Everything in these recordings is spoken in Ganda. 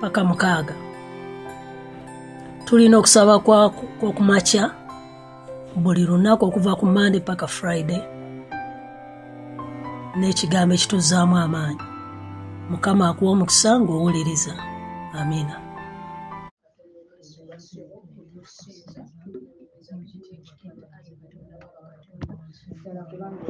paka mukaaga. Tulina okusaba kwokumakya buli lunaku okuva ku mande paka friday n'ekigambo ekituzaamu amaanyi. Mukama akuwa omukisa ng'owuliriza. Amiina ddala kubanga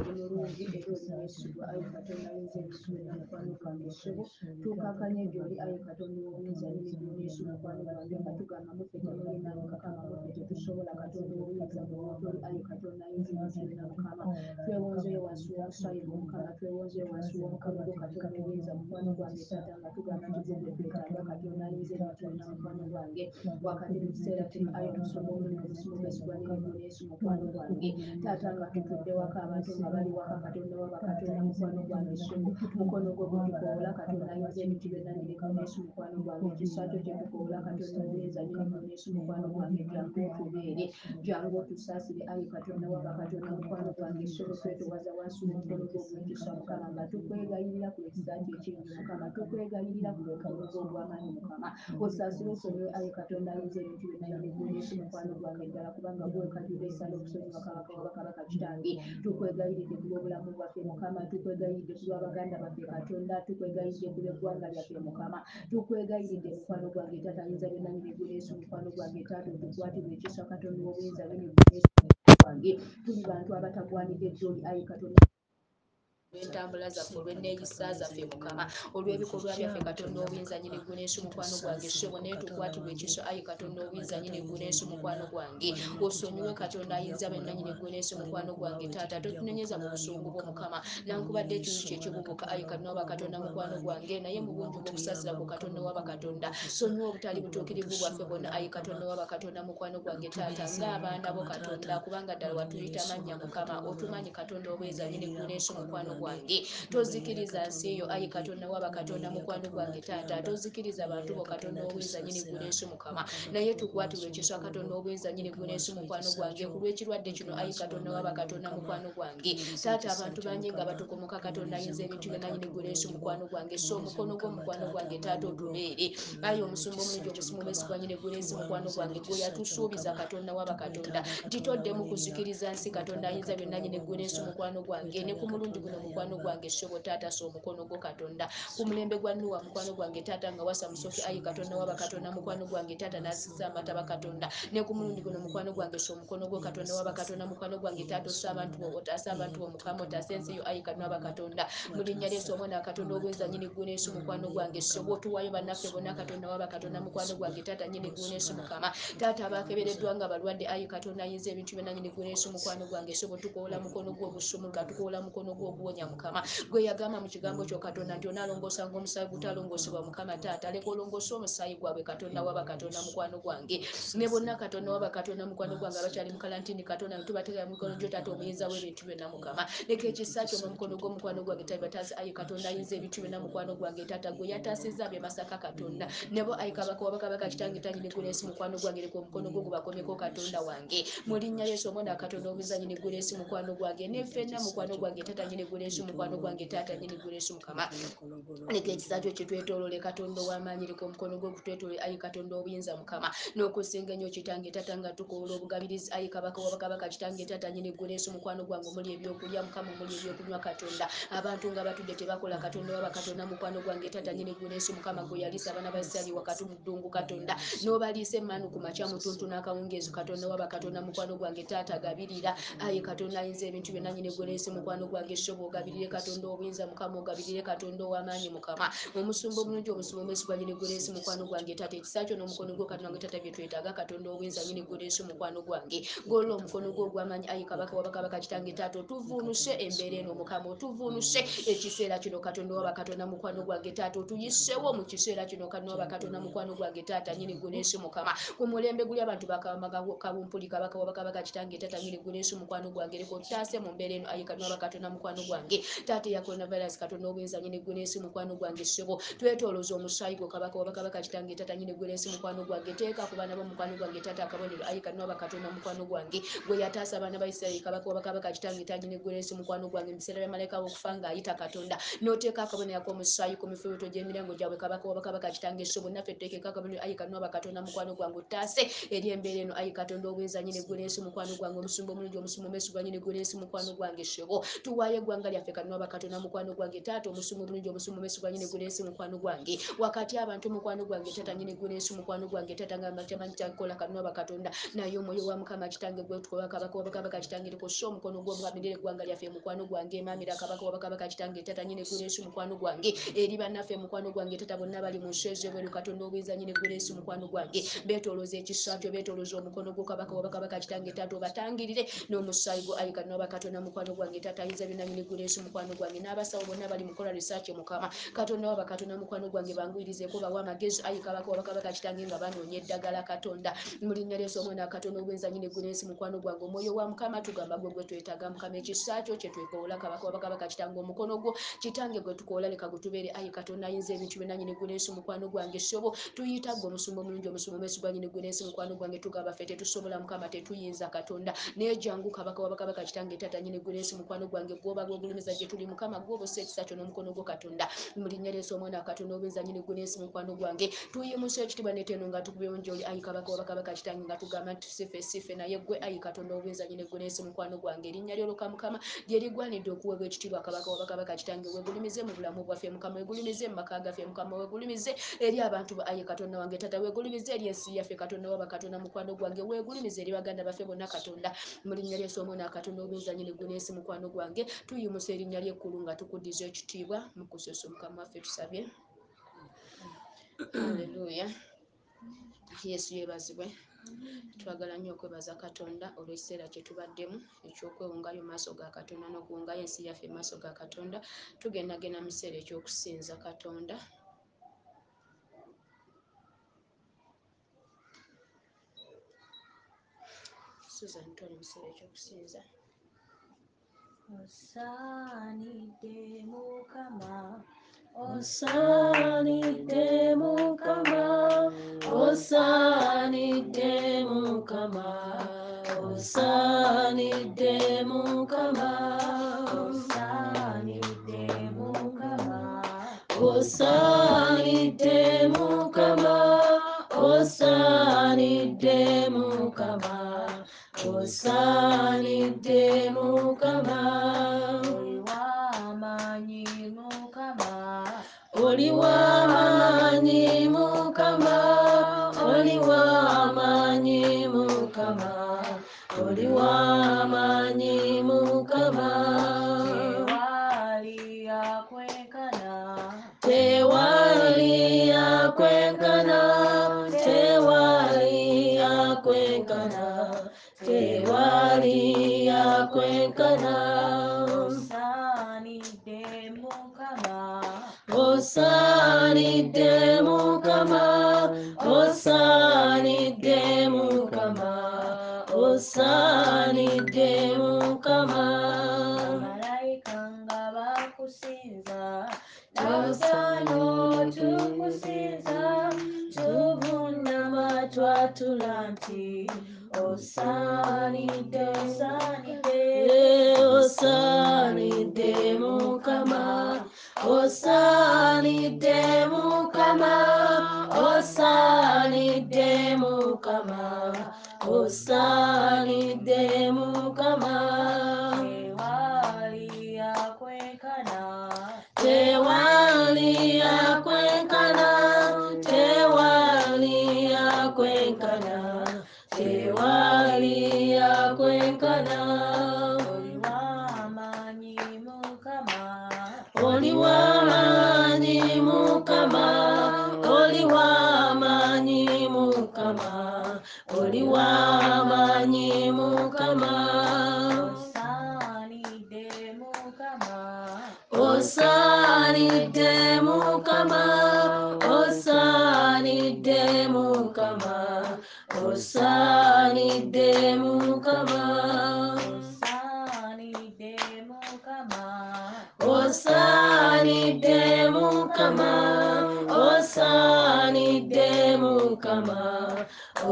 olimwesigwa ayi katonda ayinza ebisuubira mukwano gwange essubo tukakanye gyoli ayi katonda obuyinza n'emiguneesu mukwano gwange nga tugamba muffe temulina mukakama muffe tetusobola katonda obuyinza muwotoli ayi katonda ayinza ebisuubira mukama. Twewonzeyo wansi w'omusaayi gw'omukama twewonzeyo wansi w'omukama gwo katonda obuyinza mukwano gwange taata nga tugamba tugende twetaaga katonda ayinza ebituubira mukwano gwange. Wakati mu kiseera kino ayi omusumba omuli omusimu besigwa n'emiguneesu mukwano gwange taata nga tutudde waka abantu nga bali waka katonda wa bakatonda mukwano gwange essumu mukono gwo gutukoola katonda ayinza ebintu byonna nirekaneesu mukwano gwange ekisakyo kyetukoola katonda obuyinza nirekaneesu mukwano gwange jangu otubeere jangu otusaasire ayi katonda wa bakatonda mukwano gwange essumu twetuwaza wansi w'omukono gwo ogwekisa mukama nga tukwegayirira ku ekisakyo ekingi mukama tukwegayirira ku mukono gwo ogw'amaanyi mukama. Osaasire osonyiwe ayi katonda ayinza ebintu byonna nirekaneesu mukwano gwange ddala kubanga gwekajula esala okusonyiwa kabaka wa bakabaka kitange. Tukwegayiridde ku lw'obulamu bwaffe tukwegayiridde ku lw'abaganda baffe katonda tukwegayiridde ku lw'eggwanga lyaffe mukama tukwegayiridde mukwano gwange taata ayinza byonna nyiriguneesu mukwano gwange taata otukwatirwa ekisa katonda w'obuyinza byeniguneesu gwange. Tuli bantu abatagwanidde ejjoli ayi katonda olw'entambula zaffe olw'enneeyisa zaffe mukama olw'ebikolwa byaffe katonda obuyinza nyini guneesu mukwano gwange ssebo naye tukwatirwa ekiso ayi katonda obuyinza nyini guneesu mukwano gwange. Osonyiwe katonda ayinza byonna nyini guneesu mukwano gwange taata totunenyeza mu busungu bwo mukama. Nankubadde ekintu kyekibubuka ayi katonda waba katonda mukwano gwange naye mu bungi bwokusasira ku katonda waba katonda sonyiwa obutali butuukirivu bwaffe bwonna ayi katonda waba katonda mukwano gwange taata ng'abaana bo katonda kubanga ddala watuyita mannya mukama. Otumanyi katonda obuyinza nyini guneesu mukwano gwange. Tozikiriza nsi eyo ayi katonda waba katonda mukwano gwange taata. Tozikiriza bantu bo katonda obuyinza nyini guneesu mukama. Naye tukwatirwa ekiswa katonda obuyinza nyini guneesu mukwano gwange. Ku lw'ekirwadde kino ayi katonda waba katonda mukwano gwange. Taata abantu bangi nga batukomoka katonda ayinza ebintu byonna nyini guneesu mukwano gwange. so omukono gw'omukwano gwange taata otubeere. Ayi omusumba omulungi omusimu besigwa nyini guneesu mukwano gwange. Gwe yatusuubiza katonda waba katonda nti toddemu kuzikiriza nsi katonda ayinza byonna nyini guneesu mukwano gwange. Ne ku mulundi guno mukwano gwange essobo taata so omukono gwo katonda. Ku mulembe gwa nuwa mukwano gwange taata nga wasa musoke ayi katonda waba katonda mukwano gwange taata nasiza amataba katonda. Ne ku mulundi guno mukwano gwange so omukono gwo katonda waba katonda mukwano gwange taata ossa abantu bo otaasa abantu bo mukama otaasa ensi yo ayi katonda waba katonda mu linnya ly'ensi omwana katonda obuyinza nyini guneesu mukwano gwange essobo otuwayo bannaffe bonna katonda waba katonda mukwano gwange taata nyini guneesu mukama. Taata abakebereddwa nga balwadde ayi katonda ayinza ebintu byonna nyini guneesu mukwano gwange essobo tukoola mukono gwo obusumu nga tukoola mukono gwo oguwonya mukama. Gwe yagamba mu kigambo kyo katonda nti onaalongoosanga omusaayi gutalongoosebwa mukama taata leka olongoose omusaayi gwabwe katonda waba katonda mukwano gwange. Ne bonna katonda waba katonda mukwano gwange abakyali mu kalantini katonda netubateekera mu mikono gyo taata omuyinza w'ebintu byonna mukama. Leka ekisa kyo n'omukono gw'omukwano gwange tabataasi ayi katonda ayinza ebintu byonna mukwano gwange taata gwe yataasizza abye masaka katonda. Nebo ayi kabaka wabakabaka kitange tanyini guneesi mukwano gwange leka omukono gwo gubakomeko katonda wange. Mu linnya lyeso omwana katonda obuzanyini guneesi mukwano gwange. Ne ffenna mukwano gwange taata nyini gwenesu mukwano gwange taata nyini gwenesu mukama. Leka ekisa kyo kyetwetoolole katonda ow'amaanyi leka omukono gwe gutwetoole ayi katonda obuyinza mukama. N'okusinga ennyo kitange tata nga tukoola obugabirizi ayi kabaka wabakabaka kitange tata nyini gwenesu mukwano gwange omuli ebyokulya mukama omuli ebyokunywa katonda. Abantu nga batudde tebakola katonda waba katonda mukwano gwange tata nyini gwenesu mukama gwe yaliisa abaana ba isiraali wakati mu ddungu katonda. N'obaliisa emmaanu ku makya mutuntu n'akawungeezi katonda waba katonda mukwano gwange taata agabirira. Ayi katonda ayinza ebintu byonna nyini gweneesi mukwano gwange shoba ogabirire katonda obuyinza mukama ogabirire katonda ow'amaanyi mukama. Omusumba omulungi omusumba omwesigwa nyini gweneesi mukwano gwange taata. Ekisa kyo n'omukono gwo katonda wange taata bye twetaaga katonda obuyinza nyini gweneesi mukwano gwange. Golola omukono gwo ogw'amaanyi ayi kabaka wabakabaka kitange taata otuvuunuse embeera eno mukama otuvuunuse ekiseera kino katonda waba katonda mukwano gwange taata otuyisewo mu kiseera kino katonda waba katonda mukwano gwange taata nyini gweneesi mukama. Ku mulembe guli abantu bakawumpuli kabaka wabakabaka kitange taata nyini gweneesi mukwano gwange. Leka otaase mu mbeera eno ayi katonda waba katonda mukwano gwange taata eya coronavirus katonda obuyinza nyini gweneesi mukwano gwange ssebo twetolooza omusaayi gwo kabaka wabakabaka kitange taata nyini gweneesi mukwano gwange. Teeka ku baana bomukwano gwange taata akabonero. Ayi katonda waba katonda mukwano gwange. Gwe yataasa abaana ba isirayiri kabaka wabakabaka kitange taata nyini gweneesi mukwano gwange. Mubiseera byamalayika bokufa ng'ayita katonda. N'oteeka akabonero ak'omusaayi ku mifuuto gy'emirengo gyabwe kabaka wabakabaka kitange ssebo naffe tuteekeko akabonero. Ayi katonda waba katonda mukwano gwange. Otaase eri embeera eno. Ayi katonda obuyinza nyini gweneesi mukwano gwange. Omusumba omulungi omusumba omwesigwa nyini gweneesi mukwano gwange ssebo tuwaayo eggwanga lyaffe katonda waba katonda mukwano gwange taata omusumba omulungi omusumba omwesigwa nyini gweneesi mukwano gwange. Wakati abantu mukwano gwange taata nyini gweneesi mukwano gwange taata nga matamanyi kyakola katonda waba katonda naye omwoyo wa mukama kitange gwetukola kabaka wabakabaka kitange likosa omukono gw'omwamirira eggwanga lyaffe mukwano gwange emamira kabaka wabakabaka kitange taata nyini gweneesi mukwano gwange. Eri bannaffe mukwano gwange taata bonna bali mu nsi ez'ebweru katonda obuyinza nyini gweneesi mukwano gwange. Betolooza ekisa kyo betolooza omukono gwo kabaka wabakabaka kitange taata obatangirire n'omusaayi gwo. Ayi katonda wabakatonda mukwano gwange taata ayinza byonna nyini gweneesi mukwano gwange n'abasawo bonna bali mukola risaaki mukama. Katonda wabakatonda mukwano gwange bangwirizeeko bawa amagezi ayi kabaka wabakabaka kitange nga banoonya eddagala katonda. Mu linnya lyesu omwana katonda obuyinza nyini gweneesi mukwano gwange omwoyo wa mukama tugamba gwe gwe twetaaga. Mukama ekisa kyo kyetwekoola kabaka wabakabaka kitange omukono gwo kitange gwe tukoola leka gutubeere ayi katonda ayinza ebintu byonna nyini gweneesi mukwano gwange sobo tuyita gwe omusumba omulungi omusumba omwesigwa nyini gweneesi mukwano gwange tugamba ffe tetusobola mukama tetuyinza katonda. Naye jangu kabaka wabakabaka kitange taata nyini gweneesi mukwano gwange gwoba gwegulumiza gye tuli mukama gwobosa ekisa kyo n'omukono gwo katonda. Mu linnya lyesu omwana katonda obuyinza nyini gweneesi mukwano gwange. Tuyimusa ekitiibwa neteno nga tukubyewo njoli ayi kabaka wabakabaka kitange nga tugamba nti sife sife naye gwe ayi katonda obuyinza nyini gweneesi mukwano gwange. Erinnya lyoloka mukama lyerigwanidde okuweebwa ekitiibwa kabaka wabakabaka kitange wegulumize mu bulamu bwaffe mukama wegulumize mu maka gaffe mukama wegulumize eri abantu ba ayi katonda wange tata wegulumize eri ensi yaffe katonda waba katonda mukwano gwange wegulumize eri baganda baffe bonna katonda. Mu linnya lyesu omwana katonda obuyinza nyini gweneesi mukwano gwange. Tuyimusa erinnya lyekkulu nga tukuddiza ekitiibwa mukusosa omukama waffe tusabye. Aleluya yesu yeebazibwe. Twagala nnyo okwebaza katonda olw'ekiseera kye tubaddemu ekyokwewungayo maaso ga katonda n'okuwungayo ensi yaffe maaso ga katonda. Tugendagenda mu kiseera ekyokusinza katonda. Susan toli mu kiseera ekyokusinza 朝にでもかま。お朝にでもかま。お朝にでもかま。お朝にでもかま。お朝にでもかま。お朝にでもかま。お朝にでもかま。Osaanidde mukama oliwamaanyi mukama. Oli w'amaanyi సాన్నిధ్యము కమా ఓ సాన్నిధ్యము కమా ఓ సాన్నిధ్యము కమా ఓ సాన్నిధ్యము కమా malaikanga bakusinza. Tausano tukusinza. Tuvunama twatula nti oh sunny day, sunny day, oh sunny day, Mukama, oh sunny day, Mukama, oh sunny day, Mukama, oh sunny day, Mukama.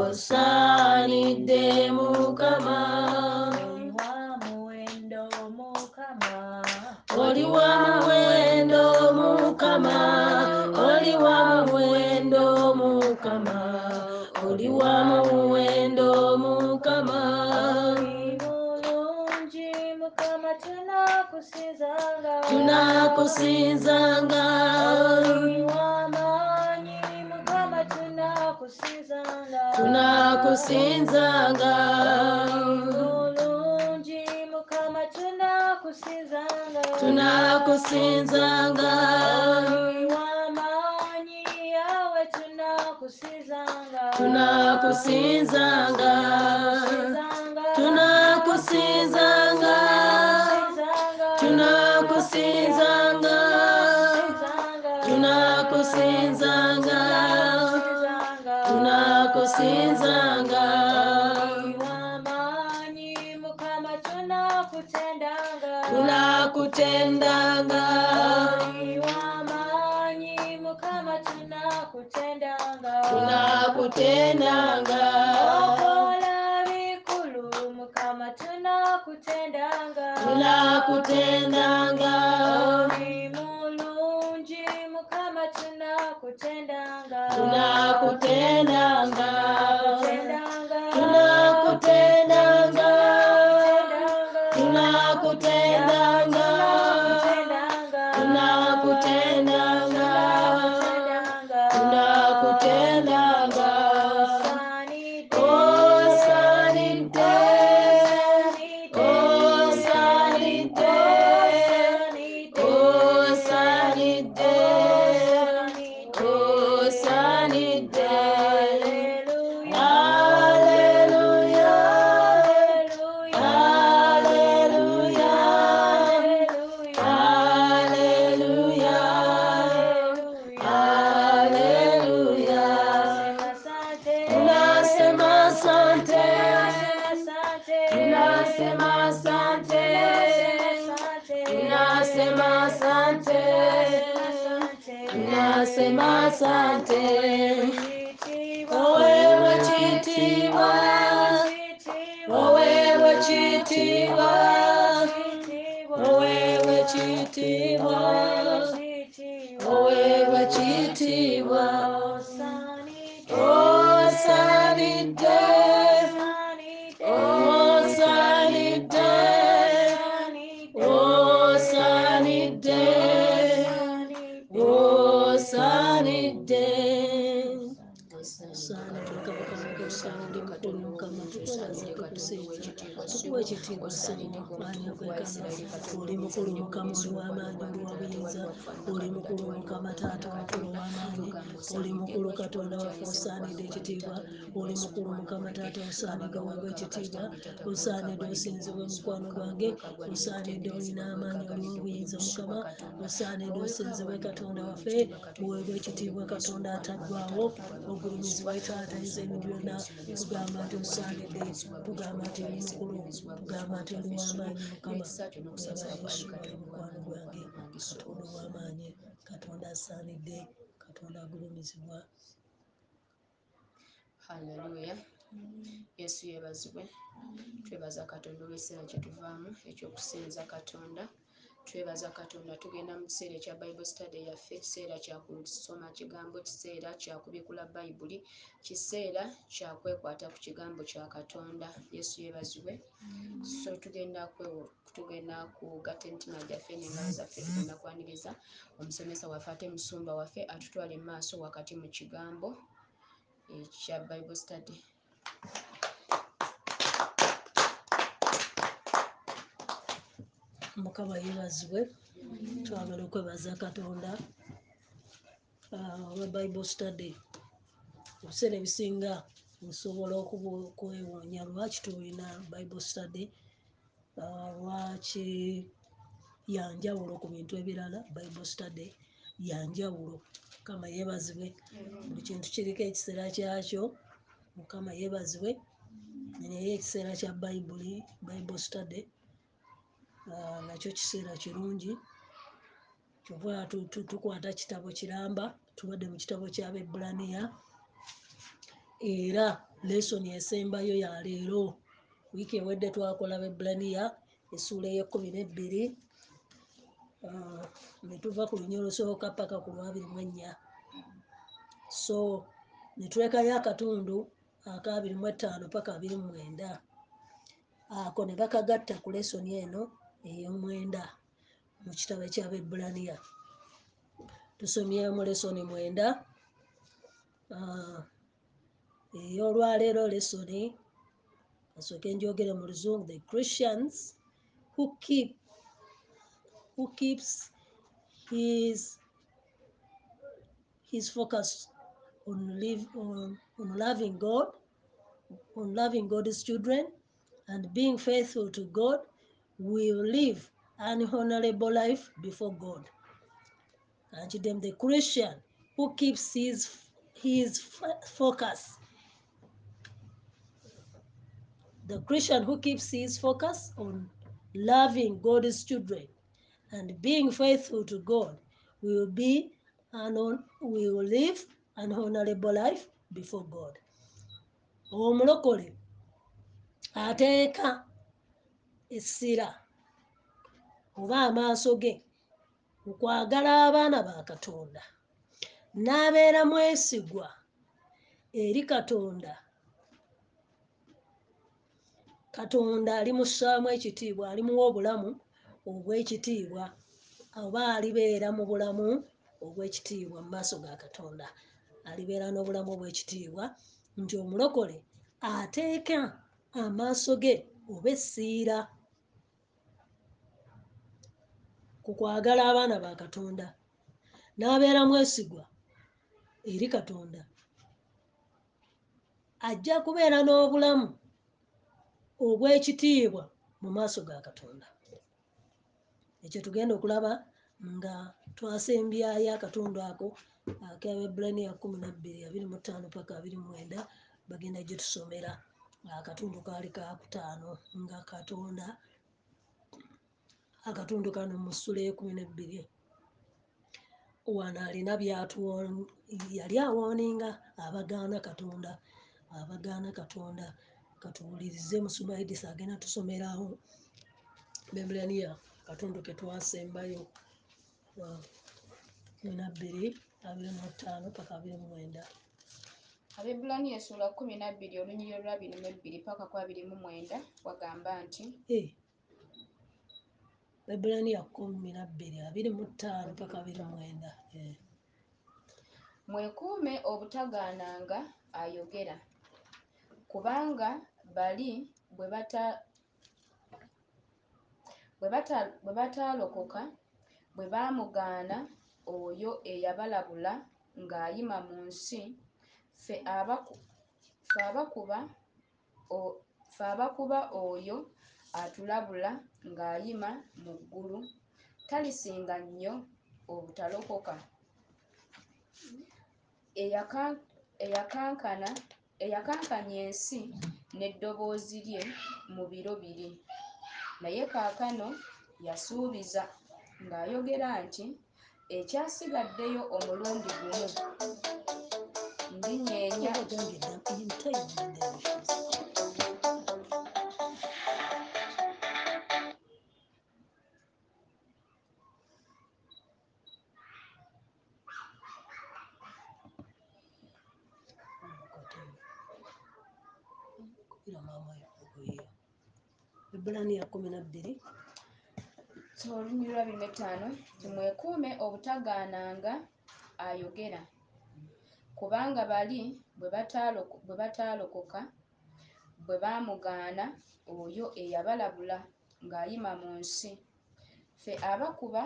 Osaanidde mukama. Oli w'amuwendo mukama. Oli wa muwendo mukama. Oli wa muwendo mukama. Oli wa muwendo mukama. Tunakusinzanga tunakusinzanga mulungi mukama tunakusinzanga tunakusinzanga Tunasema asante mukama taata osaanidde weebwa ekitiibwa osaanidde osinzibwe mukwano gwange osaanidde olina amaanyi oli w'obuyinza mukama osaanidde osinzibwe katonda waffe buweebwa ekitiibwa katonda ataggwawo ogulumizibwe taata nze byonna tugamba nti osaanidde tugamba nti oli mukulu tugamba nti oli w'amaanyi mukama yesu mukwano gwange katonda ow'amaanyi katonda asaanidde katonda agulumizibwa haleluya yesu yeebazibwe. Twebaza katonda olw'ekiseera kyetuvaamu ekyokusinza katonda. Twebaza katonda tugenda mu kiseera ekya bible study yaffe kiseera kyakusoma kigambo kiseera kyakubikula bayibuli kiseera kyakwekwata ku kigambo kya katonda. Yesu yeebazibwe. So tugenda tugenda kugatta emitima gyaffe n'engalo zaffe tugenda kwaniriza omusomesa waffe ate musumba waffe atutwala emaaso wakati mu kigambo ekya bible study mukama yeebazibwe. Twagala okwebaza katonda ah, olwa bible study. Ebiseera ebisinga nsobola okwewuunya lwaki tulina bible study? Ah, lwaki yanjawulo ku bintu ebirala bible study yanjawulo mukama yeebazibwe. Buli kintu kiriko ekiseera kyakyo mukama yeebazibwe. Naye ekiseera kya bayibuli bible study Ah, nakyo kiseera kirungi. Kyova tu- tu- tukwata kitabo kiramba tubadde mu kitabo kyabebulaniya era lesoni esembayo yaleero wiiki ewedde twakola bebulaniya essuula ey'ekkumi n'ebbiri. Ne tuva ku lunya olusooka paka ku lwabiri mu ennya. So ne tulekayo akatundu akabiri mu etaano paka abiri mu mwenda. Ako ne bakagatta ku lesoni eno ey'omwenda mu kitabo ekyabebulaniya tusomyemu lesoni mwenda ey'olwaleero lesoni asooke njogere mu luzungu the christians who keep who keeps his his focus on live on, on loving god on loving god's children and being faithful to god will live an honorable life before god. And to them the christian who keeps his his focus. The christian who keeps his focus on loving god's children and being faithful to god will be an hon- will live an honorable life before god. Omulokole ateeka essira oba amaaso ge mu kwagala abaana ba katonda. N'abeera mwesigwa eri katonda. Katonda alimussaamu ekitiibwa alimuwa obulamu obw'ekitiibwa oba alibeera mu bulamu obw'ekitiibwa mu maaso ga katonda. Alibeera n'obulamu obw'ekitiibwa nti omulokole ateeka amaaso ge oba essiira ku kwagala abaana ba katonda. N'abeera mwesigwa eri katonda. Ajja kubeera n'obulamu obw'ekitiibwa mu maaso ga katonda. Ekyo tugenda okulaba nga twasembyayo akatundu ako akabebulaniya kumi nabbiri abiri mu ttaano paka abiri mwenda bagenda gye tusomera. Akatundu kaali kakutaano nga katonda akatundu kano mu ssula ekumi nebbiri. Wano alina yali awooninga abagaana katonda abagaana katonda katuwulirize musumaidisi agenda tusomerawo bebulaniya akatundu ke twasembayo wa- kumi nabbiri abiri mu ttaano paka abiri mu mwenda. Abebulaniya essuula kumi nabbiri olunyiri olwabiri mu ebbiri paka ku abiri mu mwenda wagamba nti Eh, bebulaniya kumi nabbiri abiri mu ttaano paka abiri mwenda Eh. mwekuume obutagaananga ayogera kubanga bali bwe bata- bwe bata- bwe bataalokoka bwe baamugaana oyo eyabalabula ng'ayima mu nsi ffe abakuba oyo atulabula ng'ayima mu ggulu talisinga nnyo obutalokoka. Eyakankanya ensi n'eddoboozi lye mu biro biri. Naye kaakano yasuubiza ng'ayogera nti ekyasigaddeyo omulundi gumu ndinyeenya ebulaniya kumi nabbiri olunyi lwa biri etaano timwekuume obutagaananga ayogera. Kubanga bali bwe bataalokoka bwe baamugaana oyo eyabalabula ng'ayima mu nsi. Ffe abakuba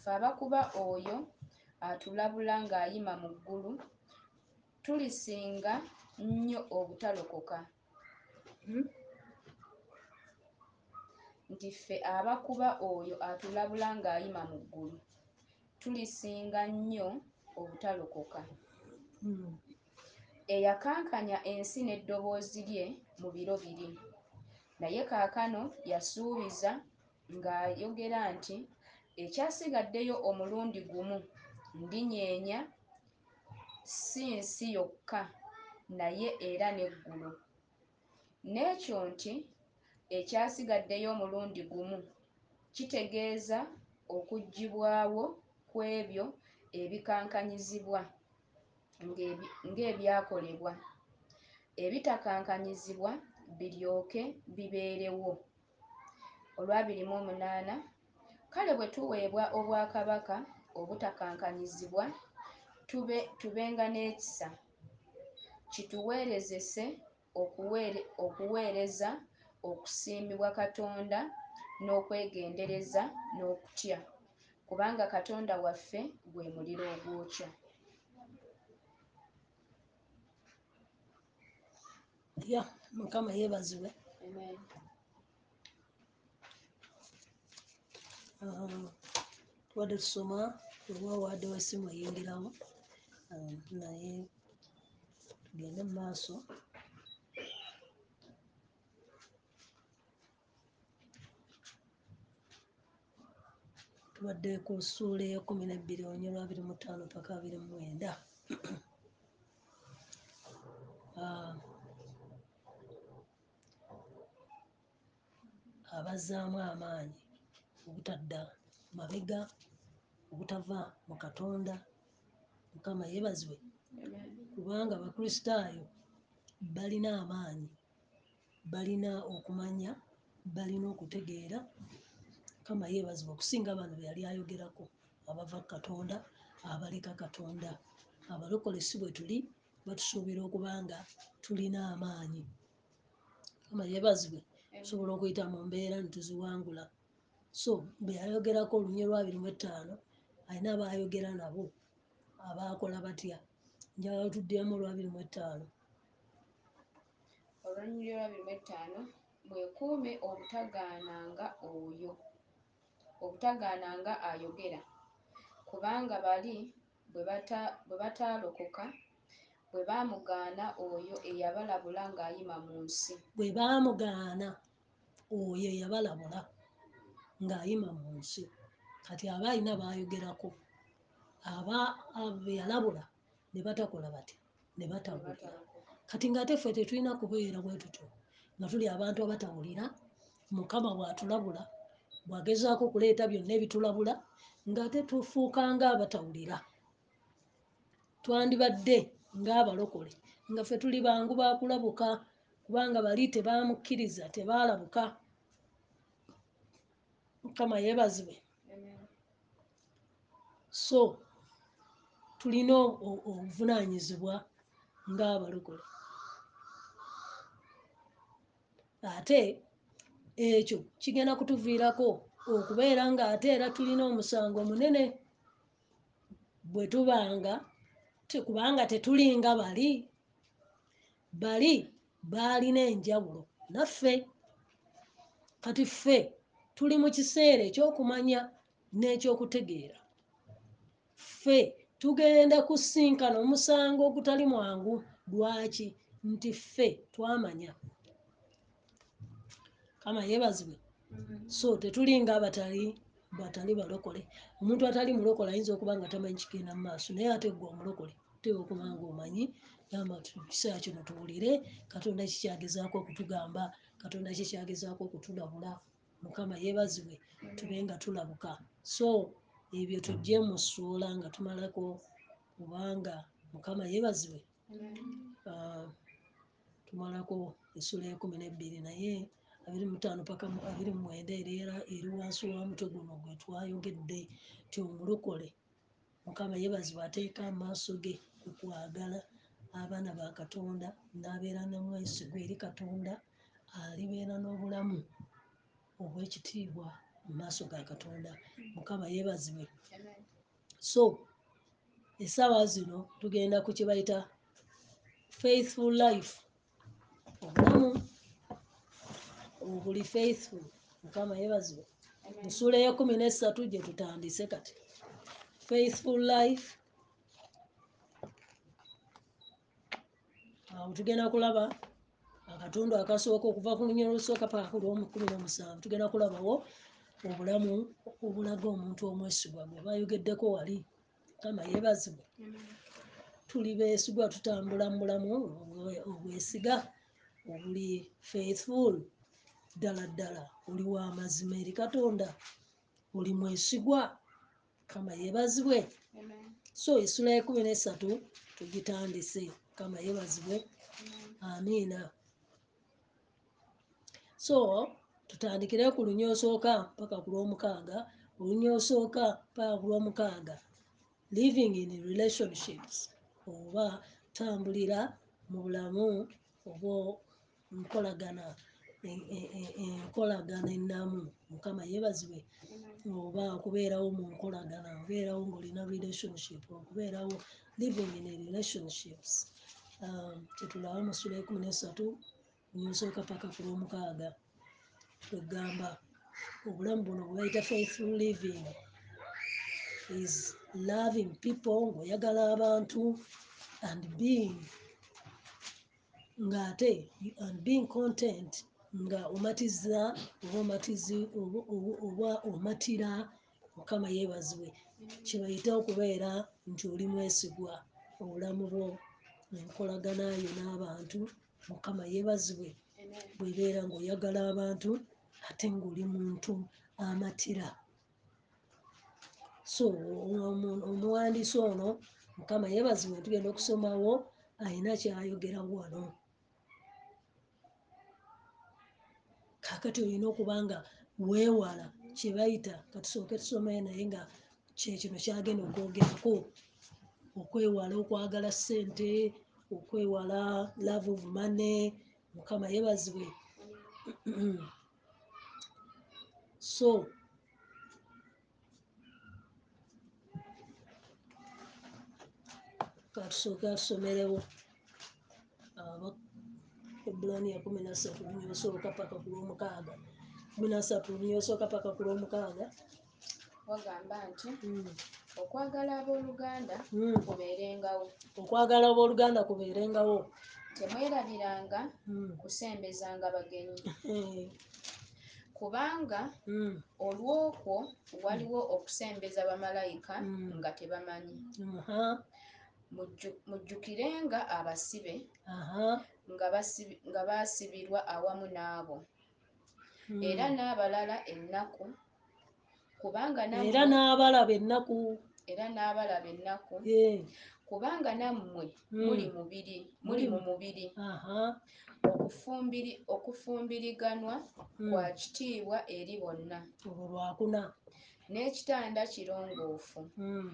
ffe abakuba oyo atulabula ng'ayima mu ggulu tulisinga nnyo obutalokoka. Hmm? Nti ffe abakuba oyo atulabula ng'ayima mu ggulu. Tulisinga nnyo obutalokoka. Hmm. eyakankanya ensi n'eddoboozi lye mu biro biri. Naye kaakano yasuubiza ng'ayogera nti ekyasigaddeyo omulundi gumu ndinyeenya si nsi yokka naye era n'eggulu n'ekyo nti ekyasigaddeyo omulundi gumu kitegeeza okuggyibwawo kw'ebyo ebikankanyizibwa ng'ebyakolebwa. Ebitakankanyizibwa biryoke bibeerewo. Olwabiri mu omunaana kale bwe tuweebwa obwakabaka obutakankanyizibwa tube tubenga n'ekisa. Kituweerezese okuweere- okuweereza okusiimibwa katonda n'okwegendereza n'okutya. Kubanga katonda waffe gwe muliro ogwokya. Ya mukama yeebazibwe. Ah, tubadde tusoma olwawadde wesimu eyingirawo Ah, naye tugende mu maaso tubadde ku ssuula eyekumi nebbiri onyolwa abiri mu ttaano paka abiri mu mwenda. Ah, abazzaamu amaanyi obutadda mabega obutava mu katonda mukama yeebazibwe kubanga abakristaayo balina amaanyi balina okumanya balina okutegeera mukama yeebazibwe okusinga bano be yali ayogerako abava katonda abaleka katonda. Abalokole si bwe tuli batusuubira okuba nga tulina amaanyi. Mukama yeebazibwe tusobola okuyita mu mbeera netuziwangula so bwe yayogerako olunyi lwabiri mu etaano alina abayogera nabo abaakola batya? Njagala tuddemu olwabiri mu etaano olwanyuliro lwabiri mu etaano mwekuume obutagaananga oyo obutagaananga ayogera. Kubanga bali bwe bata- bwe bataalokoka bwe baamugaana oyo eyabalabula ng'ayima mu nsi. Bwe baamugaana oyo eyabalabula ng'ayima mu nsi. Kati aba alina baayogerako aba yalabula ne batakola batya ne batawulira kati ng'ate ffe tetulina kubeera bwe tutyo nga tuli abantu abatawulira mukama bw'atulabula bw'agezaako okuleeta byonna ebitulabula ng'ate tufuuka ng'abatawulira twandibadde ng'abalokole nga ffe tuli bangu bakulabuka kubanga bali tebaamukkiriza tebaalabuka mukama yeebazibwe. So tulina obuvunaanyizibwa ng'abalokole. Ate ekyo kigenda kutuviirako okubeera ng'ate era tulina omusango munene bwe tubanga kubanga tetulinga bali bali baalina enjawulo. Naffe kati ffe tuli mu kiseera ekyokumanya n'ekyokutegeera. Ffe tugenda kusinkana omusango ogutali mwangu lwaki? Nti ffe twamanya kama yeebazibwe. So tetulinga abatali batali balokole. Omuntu atali mulokole ayinza okuba nga tamanyi kigenda mu maaso naye ate gwe omulokole teeka okuba nga omanyi gamba kiseera kino tuwulire katonda kikyagezaako okutugamba katonda kikyagezaako okutulabula mukama yeebazibwe tube nga tulabuka. So ebyo tujje mu ssuula nga tumalako kubanga mukama yeebazibwe. Ah, tumalako essula ekumi nebbiri naye abiri mutaano paka mu- abiri mwenda era eri wansi wa mutwe guno gwe twayogedde ti omulokole mukama yeebazibwa ateeka amaaso ge ku kwagala abaana ba katonda n'abeera nemwesigwa eri katonda alibeera n'obulamu obwekitiibwa mu maaso ga katonda. Mukama yeebazibwe so essaawa zino tugenda ku kye bayita faithful life obulamu obuli faithful mukama yeebazibwe. Ensula eyekumi nesatu gye tutandise kati. Faithful life awo tugenda kulaba akatundu akasooka okuva ku lunya olusooka paka ku lwomukumi n'omusanvu. Tugenda kulabawo obulamu obulaga omuntu omwesigwa gwe. Bayogeddeko wali. Mukama yeebazibwe. Tuli beesigwa tutambula mu bulamu obwe- obwesiga obuli faithful ddala ddala. Oli wa mazima eri katonda oli mwesigwa kama yeebazibwe so essula ekumi nesatu tugitandise kama yeebazibwe amiina. So tutandikire ku lunya osooka paka ku lwomukaaga. Olunya osooka paka ku lwomukaaga. Living in relationships oba tambulira mu bulamu obwo nkolagana enkolagana ennamu. Mukama yeebazibwe oba okubeerawo mu nkolagana obeerawo ngaolina relationship okubeerawo living in relationships. Um, kyetulaba mu sula ekumi nesatu nyosooka paka ku lwomukaaga twegamba obulamu buno bwe bayita faithful living is loving people ng'oyagala abantu and being ng'ate and being content nga omatiza oba omatizi oba- omatira mukama yeebazibwe. Kyebayita okubeera nti oli mwesigwa obulamu bwo enkolagana yo n'abantu mukama yeebazibwe bwebeera ng'oyagala abantu ate ng'oli muntu amatira. So omu- omuwandiisi ono mukama yeebazibwe tugenda okusomawo ayina kyayogera wano kakati olina okuba nga weewala kyebayita katusooke tusome naye nga kyekino kyagenda okwogerako. Okwewala okwagala ssente okwewala love of money mukama yeebazibwe. So katusooke atusomerewo ebulaniya kumi nasatu lunyosooka paka ku lwomukaaga kumi nasatu lunyosooka paka ku lwomukaaga wagamba nti Mm, okwagala abooluganda mm. kubeerengawo. Okwagala obooluganda kubeerengawo. Temwerabiranga Mm, kusembezanga bagenyi. Kubanga olw'okwo waliwo okusembeza bamalayika nga tebamanyi. Mujjukirenga abasibe aha, nga baasibirwa awamu naabo mm. era n'abalala ennaku kubanga nammwe- era n'abalaba ennaku. Era n'abalaba ennaku kubanga nammwe Mm. muli mubiri muli mu mubiri. Aha, okufumbiri okufumbiriganwa Mm. kwa kitiibwa eri bonna. Olwo lwakuna. N'ekitanda kirongoofu. Mm.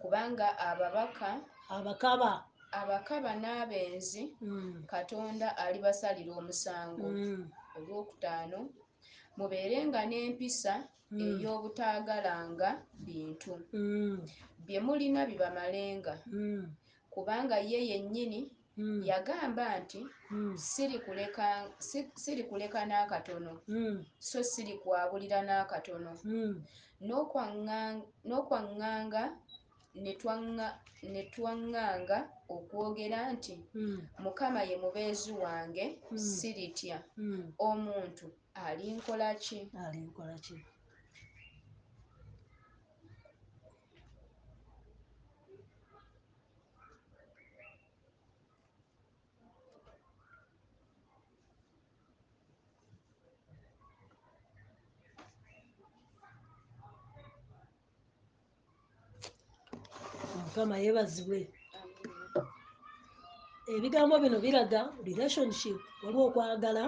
kubanga ababaka abakaba abakaba n'abenzi Mm, katonda alibasalira omusango mm, olwokutaano mubeerenga n'empisa Mm. ey'obutaagalanga bintu. Bye mulina bibamalenga. Kubanga ye yennyini yagamba nti mm, sirikuleka si- sirikuleka n'akatono. So sirikwabulira n'akatono. Mm. N'okwaŋŋa- n'okwaŋŋanga ne twaŋŋanga okwogera nti Mm, mukama ye mubeezi wange Mm. siritya mm. omuntu alinkola ki? Alinkola ki? Mukama yeebazibwe ebigambo bino biraga relationship waliwo okwagala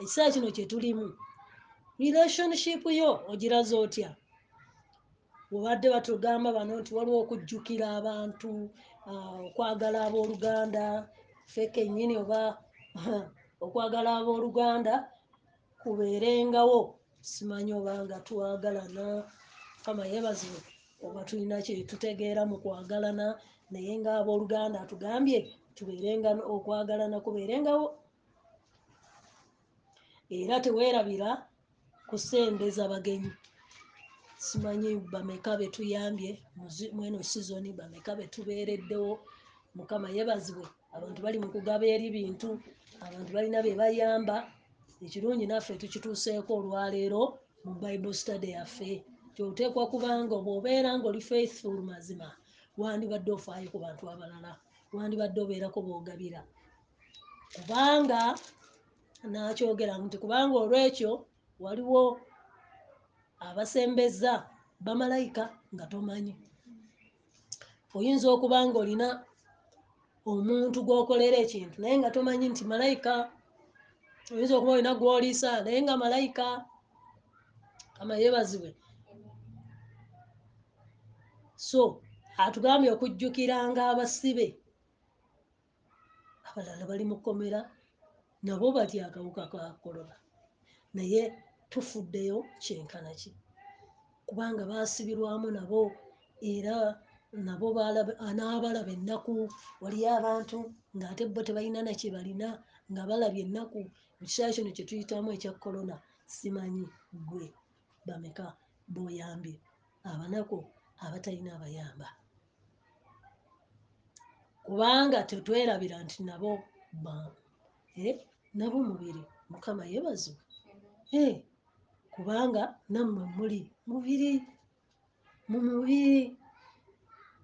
ekiseera kino kyetulimu relationship yo ogiraza otya? Obadde batugamba bano nti waliwo okujjukira abantu ah, okwagala abooluganda ffe kennyini oba okwagala abooluganda kubeerengawo. Simanyi oba nga twagalana kama yeebazibwe oba tulina kyetutegeera mu kwagalana naye ngaabooluganda atugambye tubeerenga okwagalana kubeerengawo. Era teweerabira kusembeza bagenyi simanyi bameka betuyambye mweno sizoni bameka betubeereddewo mukama yebazibwe abantu bali mu kugaba eri bintu abantu balina bye bayamba. Ekirungi naffe tukituuseeko olwaleero mu bible study yaffe. Kyoteekwa kubanga bw'obeera ngaoli faithful mazima wandibadde ofaayo ku bantu abalala wandibadde obeerako boogabira kubanga nakyogera nti kubanga olwekyo waliwo abasembeza bamalayika nga tomanyi. Oyinza okuba nga olina omuntu gw'okolera ekintu naye nga tomanyi nti malayika oyinza okuba olina gw'oliisa naye nga malayika kama yeebazibwe so atugambye okujjukiranga abasibe abalala bali mu kkomera nabo batya akawuka ka kolona. Naye tufuddeyo kyenkana ki? Kubanga baasibirwamu nabo era nabo balaba- n'abalaba ennaku waliyo abantu ng'ate bo tebalina nakye balina nga balabye ennaku. Kiseera kino kye tuyitamu ekya kolona simanyi gwe bameka b'oyambye abanaku abatalina abayamba kubanga tetwerabira nti nabo eh, nabo mubiri. Mukama yeebazibwe Eh, kubanga nammwe muli mubiri mu mubiri.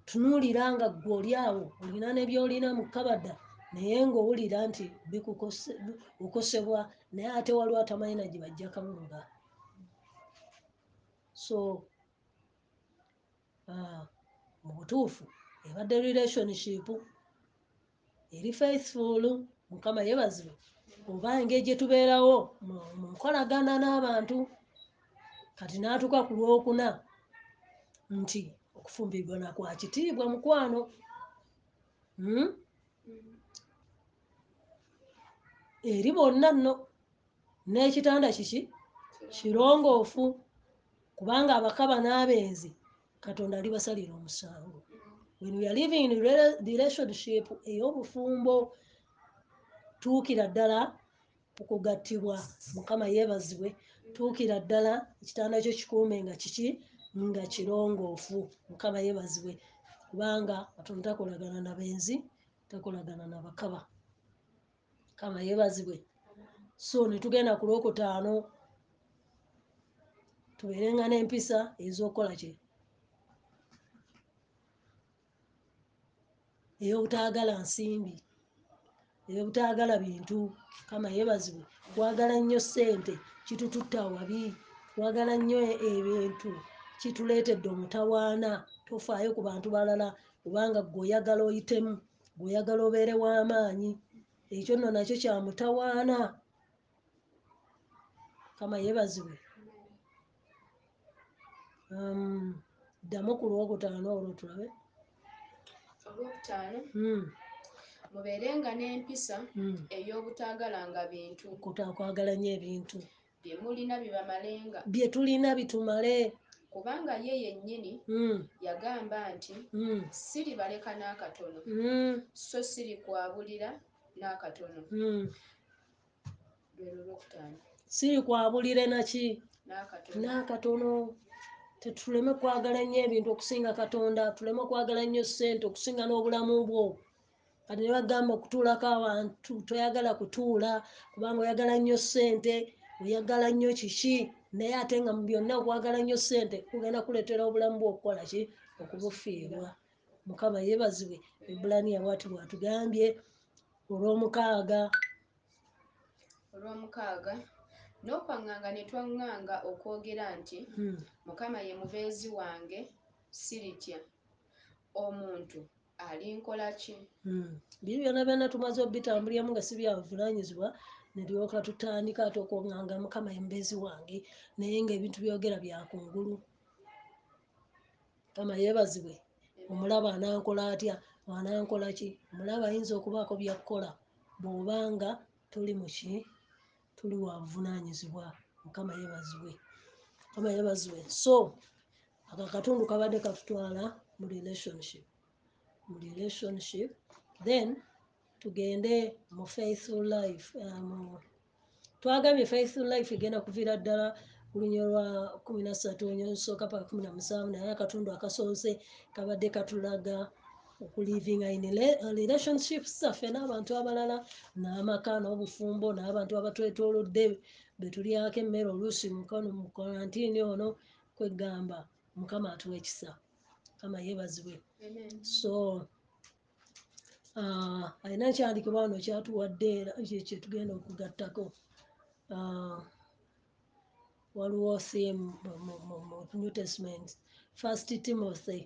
Tunuulira nga ggwe oli awo olina ne byolina mu kabada naye ng'owulira nti okosebwa naye ate waliwo atamanyi na gye bajja kawunga so ah, mu butuufu ebadde relationship eri faithful mukama yeebazibwe oba engeri gye tubeerawo mu- nkolagana n'abantu kati n'atuuka ku lwokuna nti okufumbirwa nakwa kitiibwa mukwano Hmm? eri bonna nno n'ekitanda kiki? Kirongoofu kubanga abakaba n'abenzi katonda alibasalira omusango when we are living in rela- relationship ey'obufumbo tuukira ddala okugattibwa mukama yeebazibwe tuukira ddala ekitanda kyo kikuume nga kiki? Nga kirongoofu mukama yeebazibwe. Kubanga katonda takolagana na benzi takolagana na bakaba. Mukama yeebazibwe. So ne tugenda ku lwokutaano tubeerenga n'empisa ez'okukola kye ey'obutaagala nsimbi ey'obutaagala bintu kama yeebazibwe. Twagala nnyo ssente kitututta wabi twagala nnyo e- ebintu kituleetedde omutawaana. Tofaayo ku bantu balala kubanga gwe oyagala oyitemu gwe oyagala obeere w'amaanyi. Ekyo nno nakyo kya mutawaana. Kama yeebazibwe. Um, ddamu ku lwokutaano olwo tulabe olwokutaano Hmm, mubeerenga n'empisa hmm. ey'obutaagalanga bintu. Kutakwagala nnyo ebintu. Bye mulina bibamalenga bye tulina bitumale kubanga ye yennyini Hmm, yagamba nti siribaleka n'akatono. So sirikwabulira n'akatono. Lwero olwokutaano siri kwabulire naki n'akatono tetuleme kwagala nnyo ebintu okusinga katonda tuleme kwagala nnyo ssente okusinga n'obulamu bwo. Kati ne bagamba okutuulako abantu toyagala kutuula kubanga oyagala nnyo ssente oyagala nnyo kiki? Naye ate nga mu byonna okwagala nnyo ssente kugenda kuleetera obulamu bwe okukola ki? Okubufiirwa. Mukama yeebazibwe ebulaniya bwati bwatugambye olw'omukaaga. Olw'omukaaga n'okwaŋŋanga ne twaŋŋanga okwogera nti hmm, mukama ye mubeezi wange siritya omuntu ali nkola ki? Mm. biri byona byona tumaze obitambuliramu nga si byabuvunanyizibwa neryoka tutandika ate okwonganga mukama embezi wange naye ngaebintu byogera byakungulu kama yeebazibwe omulaba anankola atya? Anankola ki? Omulaba ayinza okubaako byakkola bw'obanga tuli muki tuli wabuvunanyizibwa mukama yeebazibwe mukama yeebazibwe so ako akatundu kabadde katutwala mu relationship. Mu relationship then tugende mu faithful life um, twagambye faithful life egenda kuviira ddala ku lunya lwa kumi na ssatu onyosooka paka kumi na musanvu naye akatundu akasoose kabadde katulaga okulivinga in rela- relationships zaffe n'abantu abalala n'amaka n'obufumbo n'abantu abatwetoolodde betulyako emmere oluusi mukono mu kalantiini ono kwegamba mukama atuwa ekisa mukama yeebazibwe so ah, alina ekyandikibwa wano kyatuwadde era kye- kyetugenda okugattako Ah, waliwo mu- mu new testament first timothy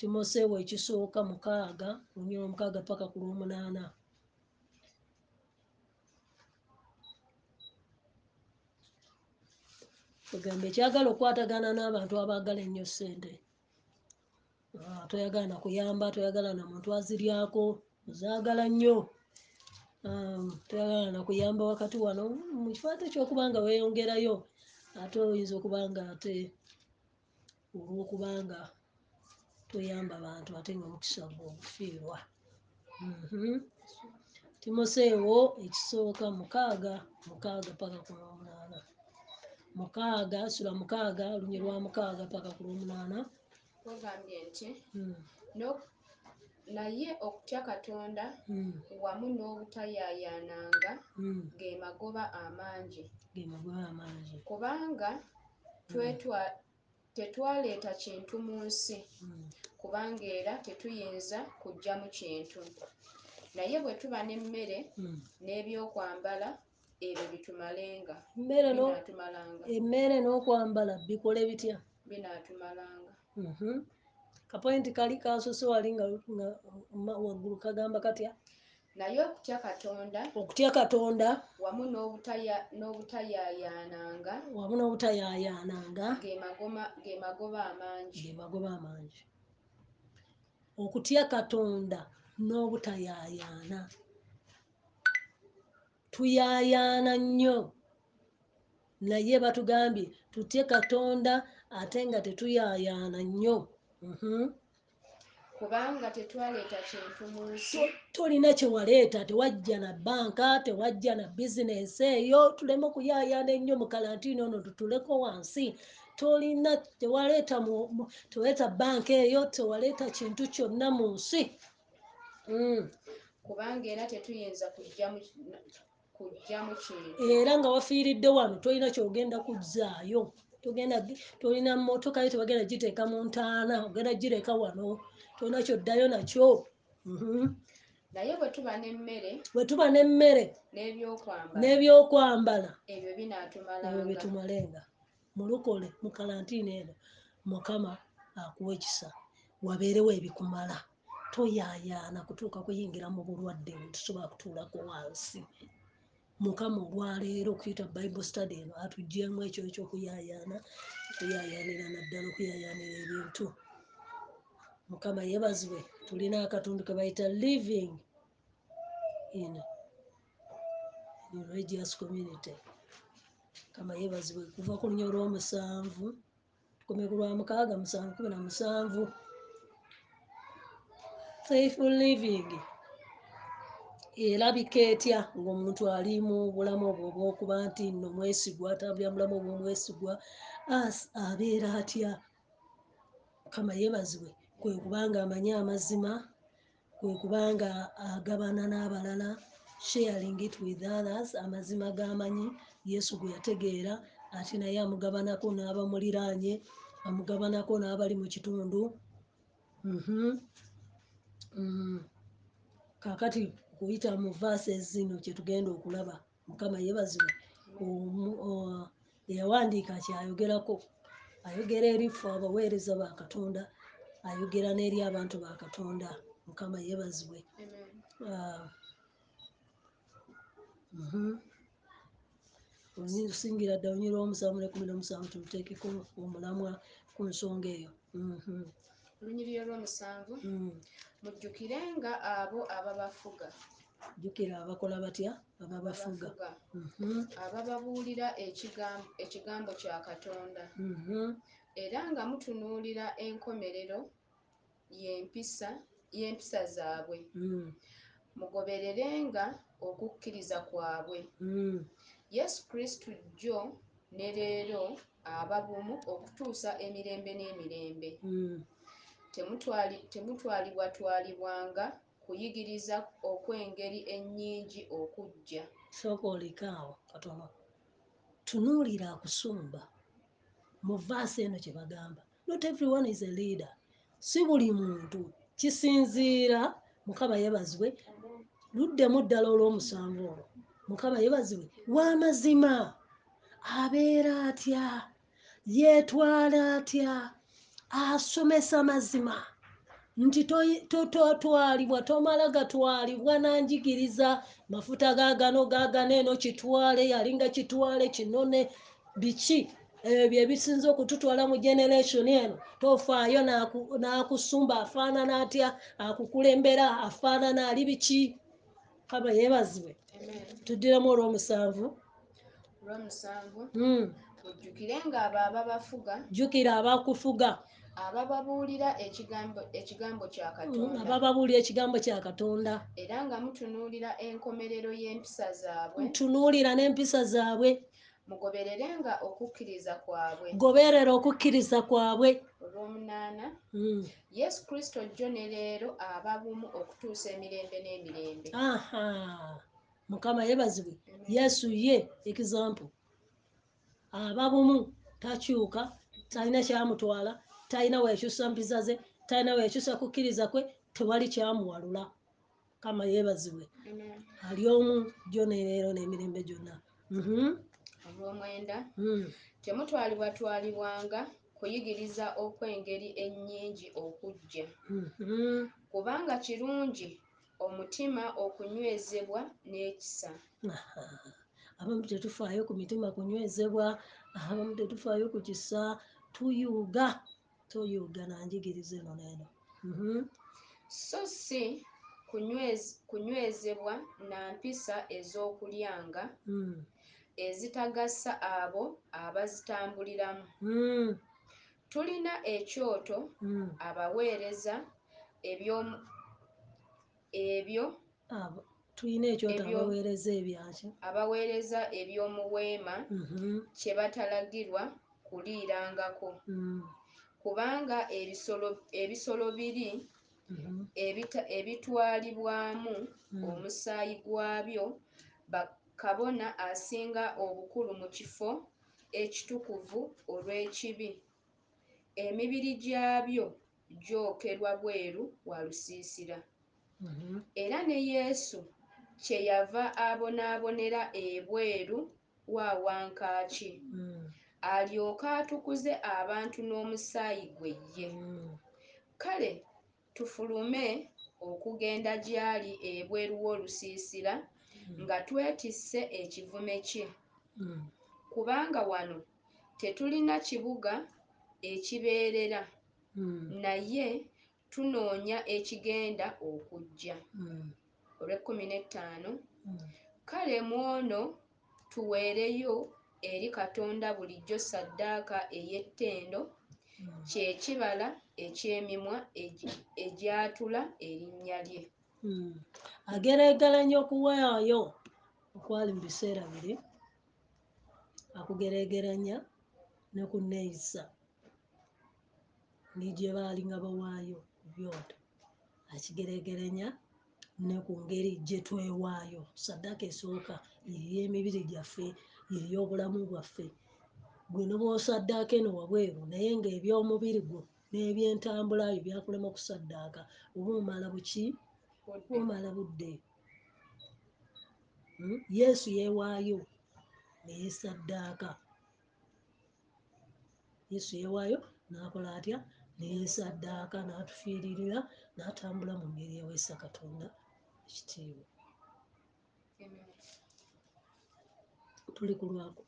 timoseewo ekisooka mukaaga lunya omukaaga paka ku lwomunaana. Kugamba ekyagala okukwatagana n'abantu abaagala ennyo ssente. Ah, toyagala na kuyamba toyagala na muntu aziryako ozaagala nnyo. Um, toyagala na kuyamba wakati wano mu kifaate ekyokubanga weeyongerayo ate oyinza okuba nga ate olwokubanga toyamba bantu ate nga omukisa gwe ogufiirwa Mhm. timoseewo ekisooka mukaaga mukaaga paka ku lwomunaana mukaaga sula mukaaga olunyi lwa mukaaga paka ku lwomunaana ogambye nti Mm, no- naye okutya katonda mm, wamu n'obutayaayaananga mm. ge magoba amangi. Ge magoba amangi. Kubanga twetwa tetwaleeta kintu mu nsi Mm, kubanga era tetuyinza kuggyamu kintu. Naye bwe tuba n'emmere mm. n'ebyokwambala ebyo bitumalenga. Mmere no- binaatumalanga. Emmere n'okwambala bikole bitya? Binaatumalanga. Mhm. kapointi kali kasose wali nga nga- ma- waggulu kagamba katya naye okutya katonda okutya katonda wamu n'obutaya- n'obutayaayaananga wamu n'obutayaayaananga ge magoba amangi. ge magoba amangi. Okutya katonda n'obutayaayaana tuyaayaana nnyo. Naye batugambye tutye katonda ate nga tetuyaayaana nnyo. Mhm. Kubanga tetwaleeta kintu mu nsi. To- tolina kyewaleeta tewajja na banka tewajja na bizinesi eyo tuleme okuyaayaana ennyo mu kalantiini ono tutuleko wansi. Tolina tewaleeta tewaleeta banka eyo tewaleeta kintu kyonna mu nsi. Mm. kubanga era tetuyinza kuggyamu kintu. Era nga wafiiridde wano tolina kyogenda kuzzaayo. Togenda tolina motoka yo tebagenda giteeka mu ntaana ogenda gireka wano tolina kyoddayo nakyo. Mhm. naye bwe tuba n'emmere bwe tuba n'emmere n'ebyokwambala. ebyo byetumalenga mulukole mu kalantiini eno mukama akuwa ekisa wabeerewo ebikumala. Toyaayaana kutuuka kuyingira mu bulwadde bwe tusobola kutuulako wansi. Mukama olwaleero okuyita bible study eno atugyemu ekyo ekyokuyaayaana okuyaayaanira naddala okuyaayaanira ebintu mukama yeebazibwe tulina akatundu ke bayita living in religious community. Kama yeebazibwe kuva ku lunya olw'omusanvu tukomye ku lwa mukaaga musanvu kumi na musanvu. Faithful living. Erabika etya ng'omuntu ali mu bulamu obwo obw'okuba nti nno mwesigwa atambulira mu bulamu obwo mwesigwa as- abeera atya? Kama yeebazibwe kwe kubanga amanyi amazima kwe kubanga agabana n'abalala sharing it with others amazima g'amanyi yesu gwe yategeera ate naye amugabanako n'abamuliraanye amugabanako n'abali mu kitundu Mhm. Mm. kaakati kuyita mu vases zino kyetugenda okulaba mukama yeebazibwe eyawandiika kyayogerako ayogera erifu abaweereza ba katonda ayogera n'eri abantu ba katonda mukama yeebazibwe. Ah. Mhm. osingira ddala onyira omusanvu nekumi nomusanvu tuluteekeko omulamwa ku nsonga eyo Mhm. olunyiriri olw'omusanvu Mm. mujjukirenga abo ababafuga jjukira abakola batya ababafuga Mhm. abababuulira ekigambo kya katonda Mhm. Era nga mutunuulira enkomerero y'empisa y'empisa zaabwe Mm. mugobererenga okukkiriza kwabwe Mm. yesu kristu jjo ne leero aba bumu okutuusa emirembe n'emirembe Mm. Temutwali- temutwalibwatwalibwanga kuyigiriza okw'engeri ennyingi okujja sooka olikaawo katono tunuulira akusumba mu vaasi eno kye bagamba not everyone is a leader. Si buli muntu. Kisinziira mukama yebazibwe. Luddemu ddala olw'omusanvu olwo. Mukama yebazibwe w'amazima abeera atya? Yeetwala atya? Asomesa mazima. Nti totwalibwa tomala gatwalibwa nanjigiriza. Mafuta gagano gagano eno kitwale yalinga kitwale kinone. Biki ebyo ebisinza okututwala mu generation eno tofaayo n'aku- n'akusumba afaanana atya akukulembera afaanana ali biki? Kaba yeebazibwe. Tuddiremu olw'omusanvu? Mm. ababafuga. Jjukira abakufuga. Abababuulira ekigambo ekigambo kya Mm, katonda. abababuulira ekigambo kya katonda. Era nga mutunuulira enkomerero y'empisa zaabwe. Tunuulira n'empisa zaabwe mugobererenga okukkiriza kwabwe. Goberera okukkiriza kwabwe. Olw'omunaana Mm. yesu kristo jjo ne leero aba bumu okutuusa emirembe n'emirembe. Aha. Mukama yebazibwe yesu ye example. Aba bumu takyuka talina kyamutwala talina wekyusa mpisa ze talina wekyusa kukkiriza kwe tewali kyamuwalula. Kama yebazibwe ali omu jjo nereero n'emirembe gyonna. Mhm. Olw'omwenda Mm. temutwalibwatwalibwanga kuyigiriza okw'engeri ennyingi okujja Mhm. kubanga kirungi omutima okunywezebwa n'ekisa abamu tetufaayo ku mitima kunywezebwa abamu tetufaayo ku kisa tuyuuga tuyuuga nanjigiriza eno neeno Mhm. so si kunywez- kunywezebwa na mpisa ez'okulyanga. Ezitagasa abo abazitambuliramu Mm. tulina ekyoto Mm. abaweereza ebyo tulina ekyoto abaweereza ebyaki abaweereza eby'omu weema Mhm. kye batalagirwa kuliirangako kubanga ebisolo biri ebitwalibwamu omusaayi gwabyo bakabona asinga obukulu mu kifo ekitukuvu olw'ekibi emibiri gyabyo gyokerwa bweru wa lusiisira Mhm. era ne yesu kyeyava abonaabonera ebweru wa wankaaki Mm. alyoke atukuze abantu n'omusaayi gwe ye Mm. kale tufulume okugenda gy'ali ebweru w'olusiisira nga twetisse ekivume kye Mm. kubanga wano tetulina kibuga ekibeerera Mm. naye tunoonya ekigenda okujja Mm. olw'ekkumi n'ettaano kale mu ono tuweereyo eri katonda bulijjo saddaaka ey'ettendo kye kibala eky'emimwa egyatula erinnya lye. Agereegeranya okuwaayo okwali mu biseera biri. Akugereegeranya ne ku neeyisa ne gye baali nga bawaayo ku byoto. Akigereegeranya ne ku ngeri gye twewaayo. Saddaaka esooka yery'emibiri gyaffe yery'obulamu bwaffe. Gwe ne bw'osaddaaka eno wabweru naye ng'ebyomubiri gwo n'ebyentambula yo byakulema okusaddaaka oba omala buki Budde. omala budde. Mm, yesu yeewaayo neyesaddaaka yesu yeewaayo n'akola atya? Neyesaddaaka n'atufiiririra n'atambula mu ngeri eweesa katonda ekitiibwa. Tuli ku lwako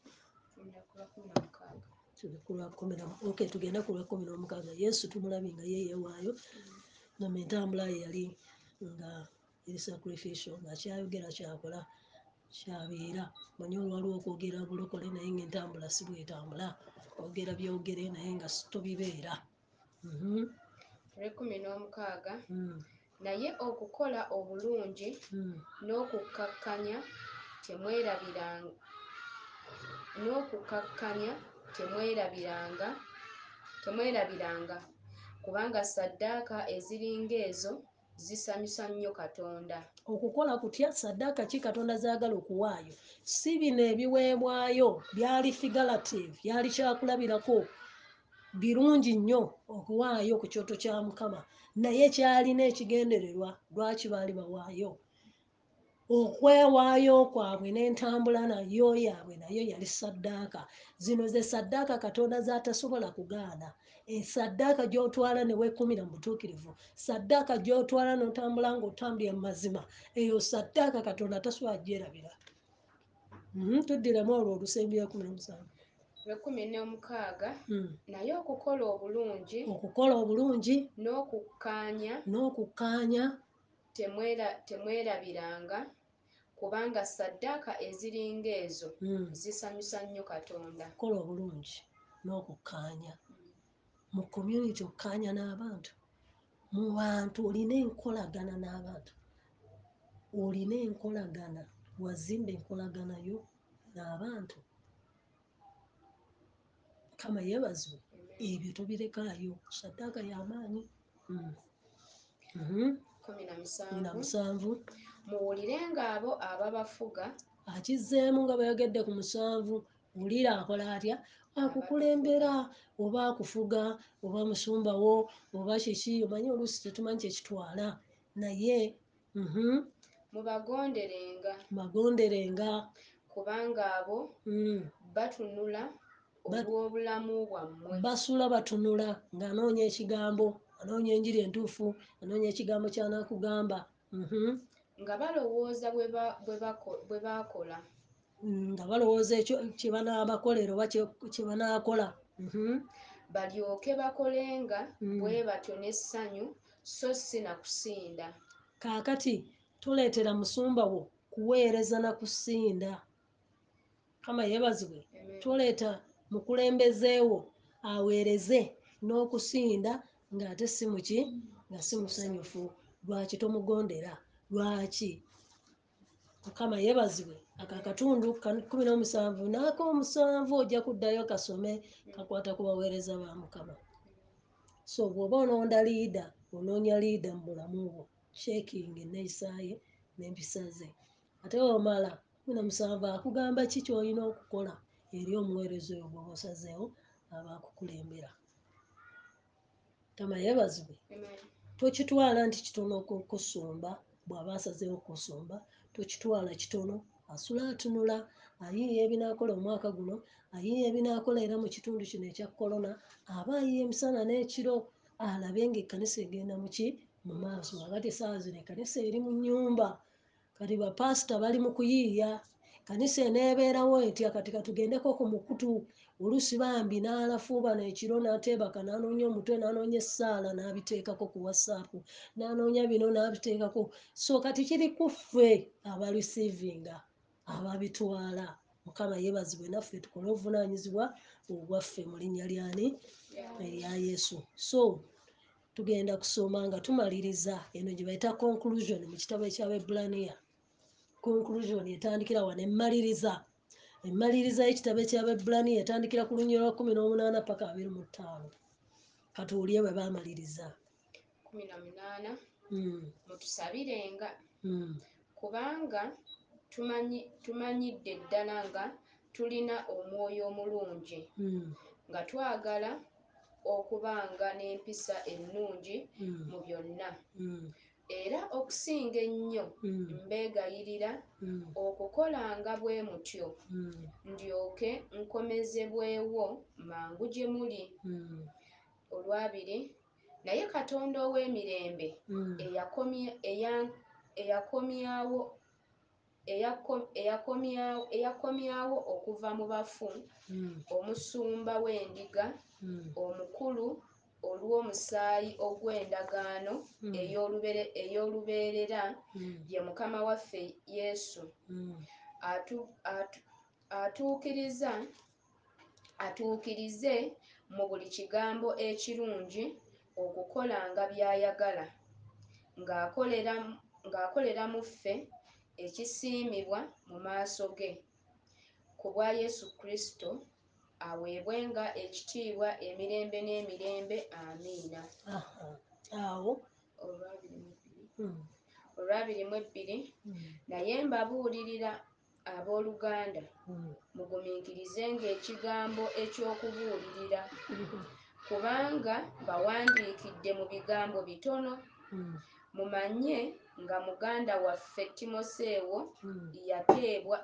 ok tugenda ku lwa kumi n'omukaaga. Yesu tumulabye nga yeeyewaayo ngama entambula ye yali nga eri sacrificial nga kyayogera kyakola kyabeera. Manye olwaliwo okwogera bulokole naye ngaentambula si bwetambula ogera byogere naye nga tobibeera. Mhm, olwekumi n'omukaaga. Mm, naye okukola obulungi mm. n'okukkakkanya temwerabiranga n'okukkakkanya temwerabiranga temwerabiranga. Kubanga saddaaka eziringa ezo zisanyusa nnyo katonda. Okukola kutya? Saddaaka ki katonda zaagala okuwaayo? Si bino ebiweebwayo byali figurative byali kyakulabirako birungi nnyo okuwaayo ku kyoto kya mukama. Naye kyalina ekigendererwa lwaki baali bawaayo? Okwewaayo kwabwe n'entambula nayo yaabwe nayo yali saddaaka zino ze saddaaka katonda zatasobola kugaana esaddaaka gy'otwala ne weekumira mu butuukirivu. Saddaaka gy'otwala n'otambula ng'otambulira mu mazima. Eyo saddaaka katonda tasobola gyerabira. Mhm, tuddiramu olwo olusembi lwa kumi n'omusanvu. Lwekumi n'omukaaga. Mm. naye okukola obulungi. Okukola obulungi. N'okukkaanya n'okukkaanya temwera- temwerabiranga. Kubanga saddaaka eziringa ezo mm, zisanyusa nnyo katonda. Okukola obulungi. N'okukkaanya mu community okkaanya n'abantu. Mu bantu olina enkolagana n'abantu. Olina enkolagana wazimba enkolagana yo n'abantu. Kama yeebazibwe ebyo tobirekaayo saddaaka y'amaanyi Mm. Mhm. kumi na musanvu. Musanvu. Muwulirenga abo ababafuga. Akizzeemu nga bweyogedde ku musanvu wulira akola atya? Akukulembera oba akufuga oba musumbawo oba kiki omanyi oluusi tetumanyi kyekitwala naye mhm, mubagonderenga. Bagonderenga kubanga abo mm, batunula Ba- olw'obulamu bwammwe. Basula batunula ng'anoonya ekigambo anoonya enjiri entuufu anoonya ekigambo kyanakugamba mhm, nga balowooza bwe ba- mm, nga balowooza ekyo kye banaabakolera oba kye- banaakola. Mhm. balyoke bakolenga Mm. bwe batyo n'essanyu so si na kusinda. Kaakati tuleetera musumba wo kuweereza na kusinda. Kama yeebazibwe tuleeta mukulembezeewo aweereze n'okusinda ng'ate si muki nga si musanyufu. Lwaki tomugondera? Lwaki mukama yeebazibwe ako akatundu ka- kumi n'omusanvu n'ak'omusanvu ojja kuddayo kasome kakwata ku baweereza ba mukama. So bw'oba ononda liida onoonya liida mu bulamu bwo sheking enneeyisaaye n'empisa ze. Ate omala kumi na musanvu akugamba ki ky'olina okukola eri omuweereza oyo bw'oba osazeewo aba akukulembera kama yeebazibwe tokitwala nti kitono oku- kusumba bw'aba asazeewo kusumba tokitwala kitono asula atunula ayiiya ebinaakola omwaka guno ayiiya ebinaakola era mu kitundu kino ekya korona aba ayiiya emisana n'ekiro alabe ng'ekkanisa egenda mu ki mu maaso. Wakati essaawa zino ekkanisa eri mu nnyumba. Kati bapasita bali mu kuyiiya. Kanisa eneebeerawo etya? Kati katugendeko ku mukutu oluusi bambi n'alafuubana ekiro n'ateebaka n'anoonya omutwe n'anoonya essaala n'abiteekako ku whatsapp n'anoonya bino n'abiteekako. So kati kiri ku ffe abareceivinga ababitwala. Mukama yeebazibwe naffe tukole obuvunaanyizibwa obwaffe mu linnya lyani? Erya yesu. So tugenda kusoma nga tumaliriza eno gye bayita conclusion mu kitabo ekyabebulaniya conclusion etandikira wano emmaliriza emmaliriza y'ekitabo ekyabebulaniya etandikira ku lunyiro lwa kumi n'omunaana paka abiri mu ttaano. Katuwulye bwe baamaliriza. Kumi na munaana Mm, mutusabirenga mm, kubanga tumanyi- tumanyidde ddala nga tulina omwoyo omulungi. Mm, nga twagala okubanga n'empisa ennungi mu byonna era okusinga ennyo mm, mbeegayirira mm, okukolanga bwe mutyo. Mm, ndyoke nkomezebwewo mangu gye muli. Olwabiri naye katonda ow'emirembe eyakomya- eya- eyakomyawo eyako- eyakomyawo okuva mu bafu. Omusumba w'endiga omukulu olw'omusaayi ogw'endagaano Mm. ey'olubere- ey'olubeerera Mm. ye mukama waffe yesu Mm. atu- atu- atuukiriza atuukirize mu buli kigambo ekirungi okukolanga by'ayagala ng'akolera ng'akolera mu ffe ekisiimibwa mu maaso ge ku bwa yesu kristo aweebwenga ekitiibwa emirembe n'emirembe amiina. Awo? Olwabiri mu ebbiri Mm. naye mbabuulirira abooluganda Mm. mugumiikirizenga ekigambo eky'okubuulirira. Kubanga bawandiikidde mu bigambo bitono. Mumanye nga muganda waffe timoseewo yateebwa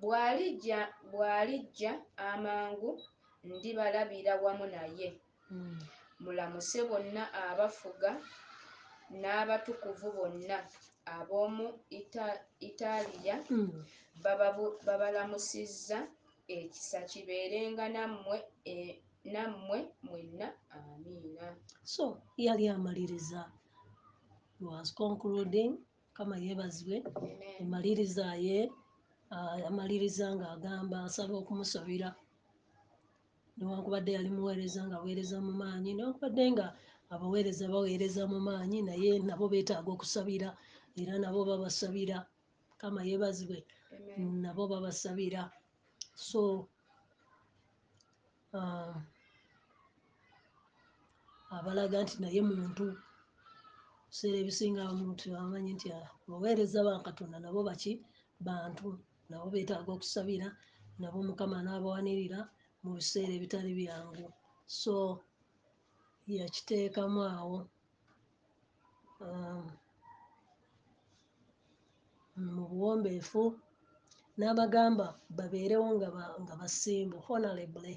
bw'alijja bw'alijja amangu ndibalabira wamu naye. Mm. mulamuse bonna abafuga n'abatukuvu bonna ab'omu Ita- itaaliya Mm. bababu- babalamusizza ekisa kibeerenga nammwe e- nammwe mwenna. Amiina. So yali amaliriza. Was concluding kama yeebazibwe emaliriza ye amaliriza ng'agamba asaba okumusabira. Newankubadde yali muweereza nga aweereza mu maanyi newankubadde nga abaweereza baweereza mu maanyi naye nabo beetaaga okusabira era nabo babasabira. Kama yeebazibwe nabo babasabira. So um, abalaga nti naye muntu biseera ebisinga omuntu amanyi nti abaweereza ba katonda nabo baki? Bantu nabo beetaaga okusabira nabo mukama n'abawanirira mu biseera ebitali byangu. So yakiteekamu awo um, mu buwombeefu n'abagamba babeerewo nga ba- nga basimbu honorable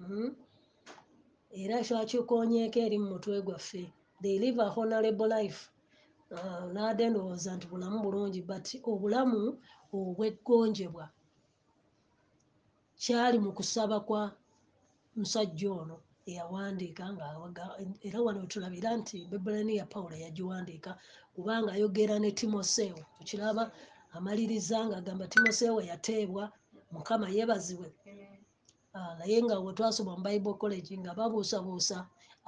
Mhm. era kyakikoonyeeko eri mu mutwe gwaffe? They live a honorable life Ah, naade ndowooza nti bulamu bulungi but obulamu obweggonjebwa. Kyali mu kusaba kwa musajja ono eyawandiika nga era wano wetulabira nti bebulani ya pawulo yagiwandiika kubanga ayogera ne timoseewo. Tukiraba amaliriza ng'agamba timoseewo yateebwa mukama yeebazibwe. Ah, naye nga bwe twasoma mu bible college nga babuusabuusa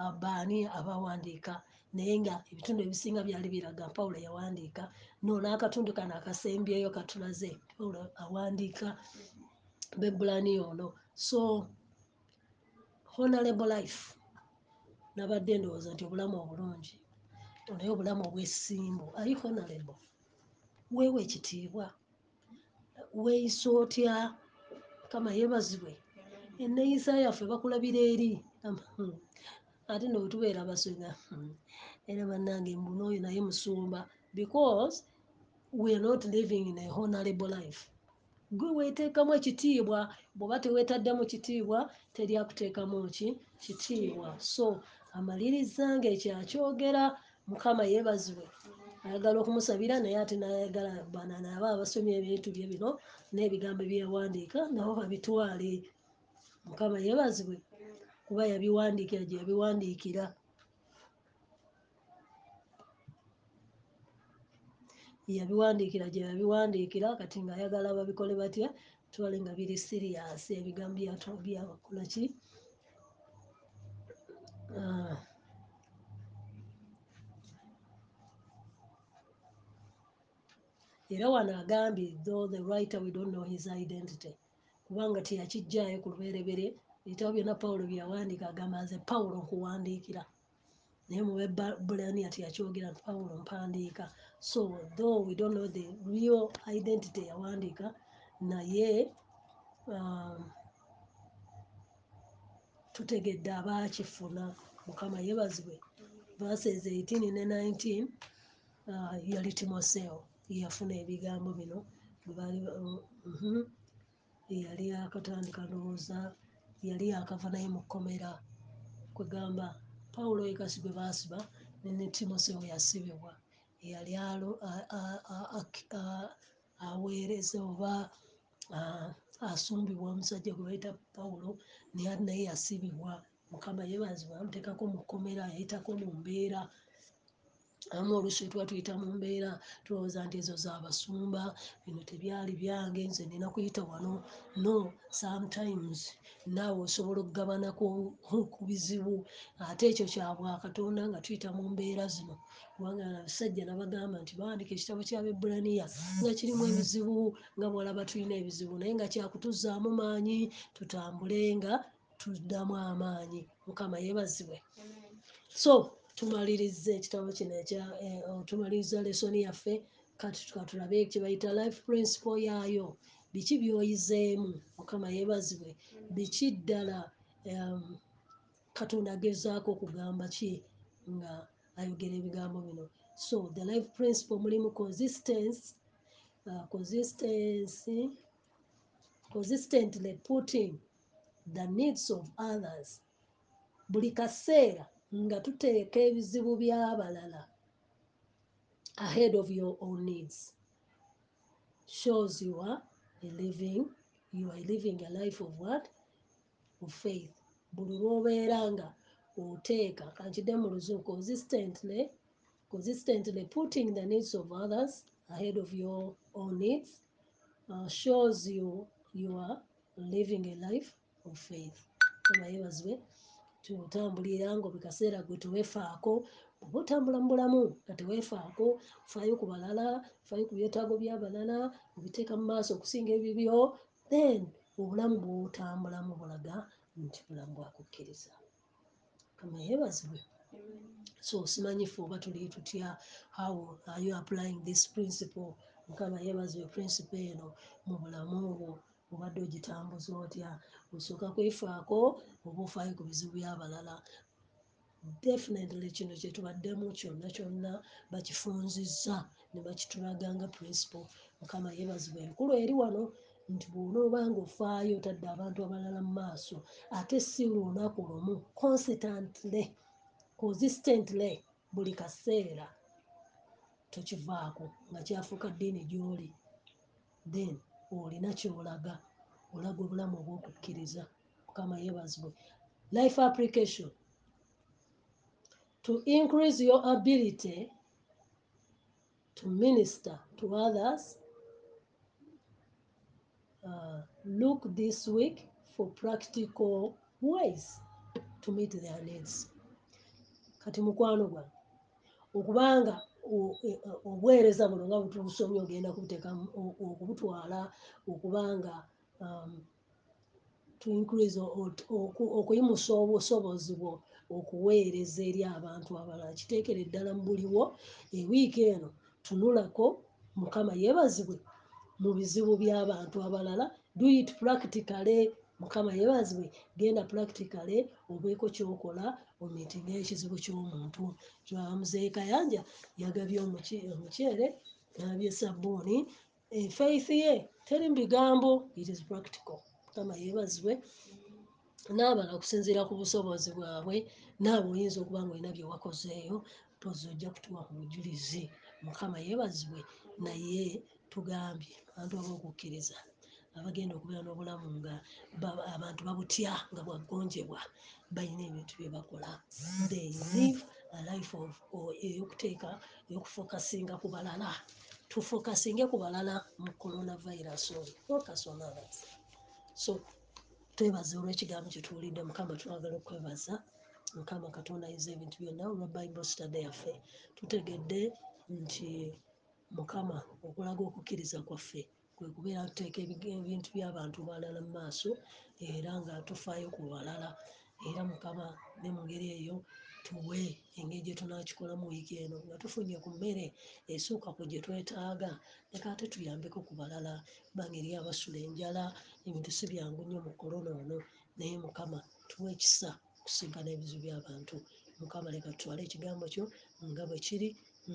abaani abawandiika naye nga ebitundu ebisinga byali biraga pawulo yawandiika no n'akatundu kano akasembyeyo katulaze pawulo awandiika bebulani ono. So honorable life nabadde ndowooza nti obulamu obulungi naye obulamu obwesimbu. Ali honorable? Weewa ekitiibwa weeyisa otya? Kama yeebazibwe enneeyisa yaffe bakulabira eri. Ate no wetubeera abaswega. Hmm, era bannange mbuna oyo naye musumba. Because we are not living in a honorable life. Gwe weeteekamu ekitiibwa bw'oba teweetaddemu kitiibwa teri akuteekamu ki? Kitiibwa. So amaliriza ngaekyakyogera mukama yeebazibwe. Ayagala okumusabira naye ate nayagala bana naba abasomye ebintu bye bino n'ebigambo byeyawandiika nabo babitwale. Mukama yeebazibwe kuba yabiwandiikira gye yabiwandiikira yabiwandiikira gye yabiwandiikira kati ng'ayagala babikole batya twale nga biri siriyasi ebigambo byatu- byakola ki Ah. era wano agambye though the writer we don't know his identity kubanga teyakijjaayo ku lubereberye ebitabo byonna pawulo byeyawandiika agamba nze pawulo nkuwandiikira. Naye mu bebulaniya teyakyogera nti pawulo mpandiika. So though we don't know the real identity yawandiika naye um, tutegedde abaakifuna mukama yeebazibwe. Verses 18 ne 19 uh, yali timoseewo yafuna ebigambo bino. Bwe baali mhm. yali akatandika ndowooza yali akava naye mu kkomera kwegamba pawulo yekasi gwe baasiba ne timosewo yasibibwa. Eyali aweereza oba asumbibwa omusajja gwe bayita pawulo naye yasibibwa. Mukama yeebazibwa amuteekako mu kkomera yayitako mu mbeera amu oluusi tuba tuyita mu mbeera tulowooza nti ezo zaabasumba bino tebyali byange nze nina kuyita wano. No sometimes naawe osobola okugabana ku bizibu. Ate ekyo kya bwakatonda nga tuyita mu mbeera zino. Kubanga abasajja nabagamba nti baandika ekitabo kyabebulaniya nga kirimu ebizibu nga bwalaba tulina ebizibu naye nga kyakutuzaamu maanyi tutambule nga tuddamu amaanyi. Mukama yeebazibwe. So tumaliriza ekitabo kino eh, oh, tumaliriza lesoni yaffe kati tukatulabe kye bayita life principle yaayo. Biki byoyizeemu? Mukama yeebazibwe. Biki ddala katonda agezaako okugamba ki nga ayogera ebigambo bino? So the life principle mulimu consistence uh, consistency consistently putting the needs of others. Buli kaseera nga tuteeka ebizibu by'abalala ahead of your own needs. Shows you are living you are living a life of what? Of faith. Buli lwobeera nga oteeka kankidde mu luzungu consistently consistently putting the needs of others ahead of your own needs uh, shows you you are living a life of faith. Kama tutambulira nga buli kaseera gwe teweefaako oba otambula mu bulamu nga teweefaako faayo ku balala faayo ku byetaago by'abalala obiteeka mu maaso okusinga ebibyo then obulamu bw'otambulamu bulaga nti bulamu bwakukkiriza. Kama yeebazibwe. So simanyifu oba tuli tutya how are you applying this principle? Mukama yeebazibwe principle eno mu bulamu bwo obadde ogitambuza otya osooka kwefaako oba ofaayo ku bizibu by'abalala. Definitely kino kyetubaddemu kyonna kyonna bakifunzizza ne bakitulaga nga principle mukama yeebazibwa enkulu eri wano nti bw'onooba nga ofaayo otadde abantu abalala mu maaso ate si lunaku lumu constantly consistently buli kaseera tokivaako nga kyafuuka ddiini gy'oli then olina kyolaga olaga obulamu obw'okukkiriza. Mukama yeebazibwe. Life application. To increase your ability to minister to others. Uh, look this week for practical ways to meet their needs. Kati mukwano gwange okubanga e- obuweereza buno nga butusomye ogenda kubuteeka mu- o- okubutwala okubanga to increase okuyimusa obusobozi bwo okuweereza eri abantu abalala. Kiteekere ddala mu buliwo ewiiki eno tunulako mukama yeebazibwe mu bizibu by'abantu abalala. Do it practically mukama yeebazibwe genda practically obeeko kyokola omiitinga ekizibu ky'omuntu. Kyamuzeeyi kayanja yagabye omuceere nabye sabbuuni Eh, faith ye teri bigambo it is practical. Mukama yeebazibwe. N'abala okusinziira ku busobozi bwabwe naawe oyinza okuba nga olina bye wakozeeyo mpozi ojja kutuwa ku bujulizi. Mukama yeebazibwe naye tugambye abantu ab'okukkiriza abagenda okubeera n'obulamu nga ba- abantu babutya nga bwaggonjebwa balina ebintu bye bakola. They live a life of ey'okuteeka ey'okufokasinga ku balala tufokasinge ku balala mu coronavirus. Oyo focus on others so twebaza olw'ekigambo kye tuwulidde mukama twagala okwebaza. Mukama katonda ayiza ebintu byonna olwa bible study yaffe tutegedde nti mukama okulaga okukkiriza kwaffe kwe kubeera tuteeka ebintu by'abantu balala mu maaso era nga tufaayo ku balala. Era mukama ne mu ngeri eyo tuwe. Engeri gye tunakikolamu wiiki eno nga tufunye ku mmere esooka ku gye twetaaga leka ate tuyambeko ku balala kubanga eri abasula enjala ebintu si byangu nnyo mu korona ono. Naye mukama tuwe ekisa kusinkana ebizibu by'abantu. Mukama leka tutwale ekigambo kyo nga bwe kiri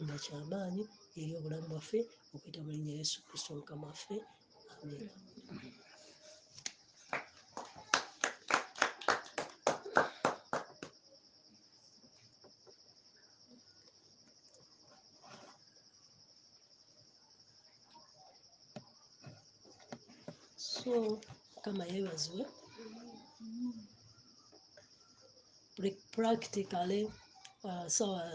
nga kyamaanyi eri obulamu bwaffe okwita mu linnya yesu kristo mukama waffe. Amen so mukama yeebazibwe practically uh, sawa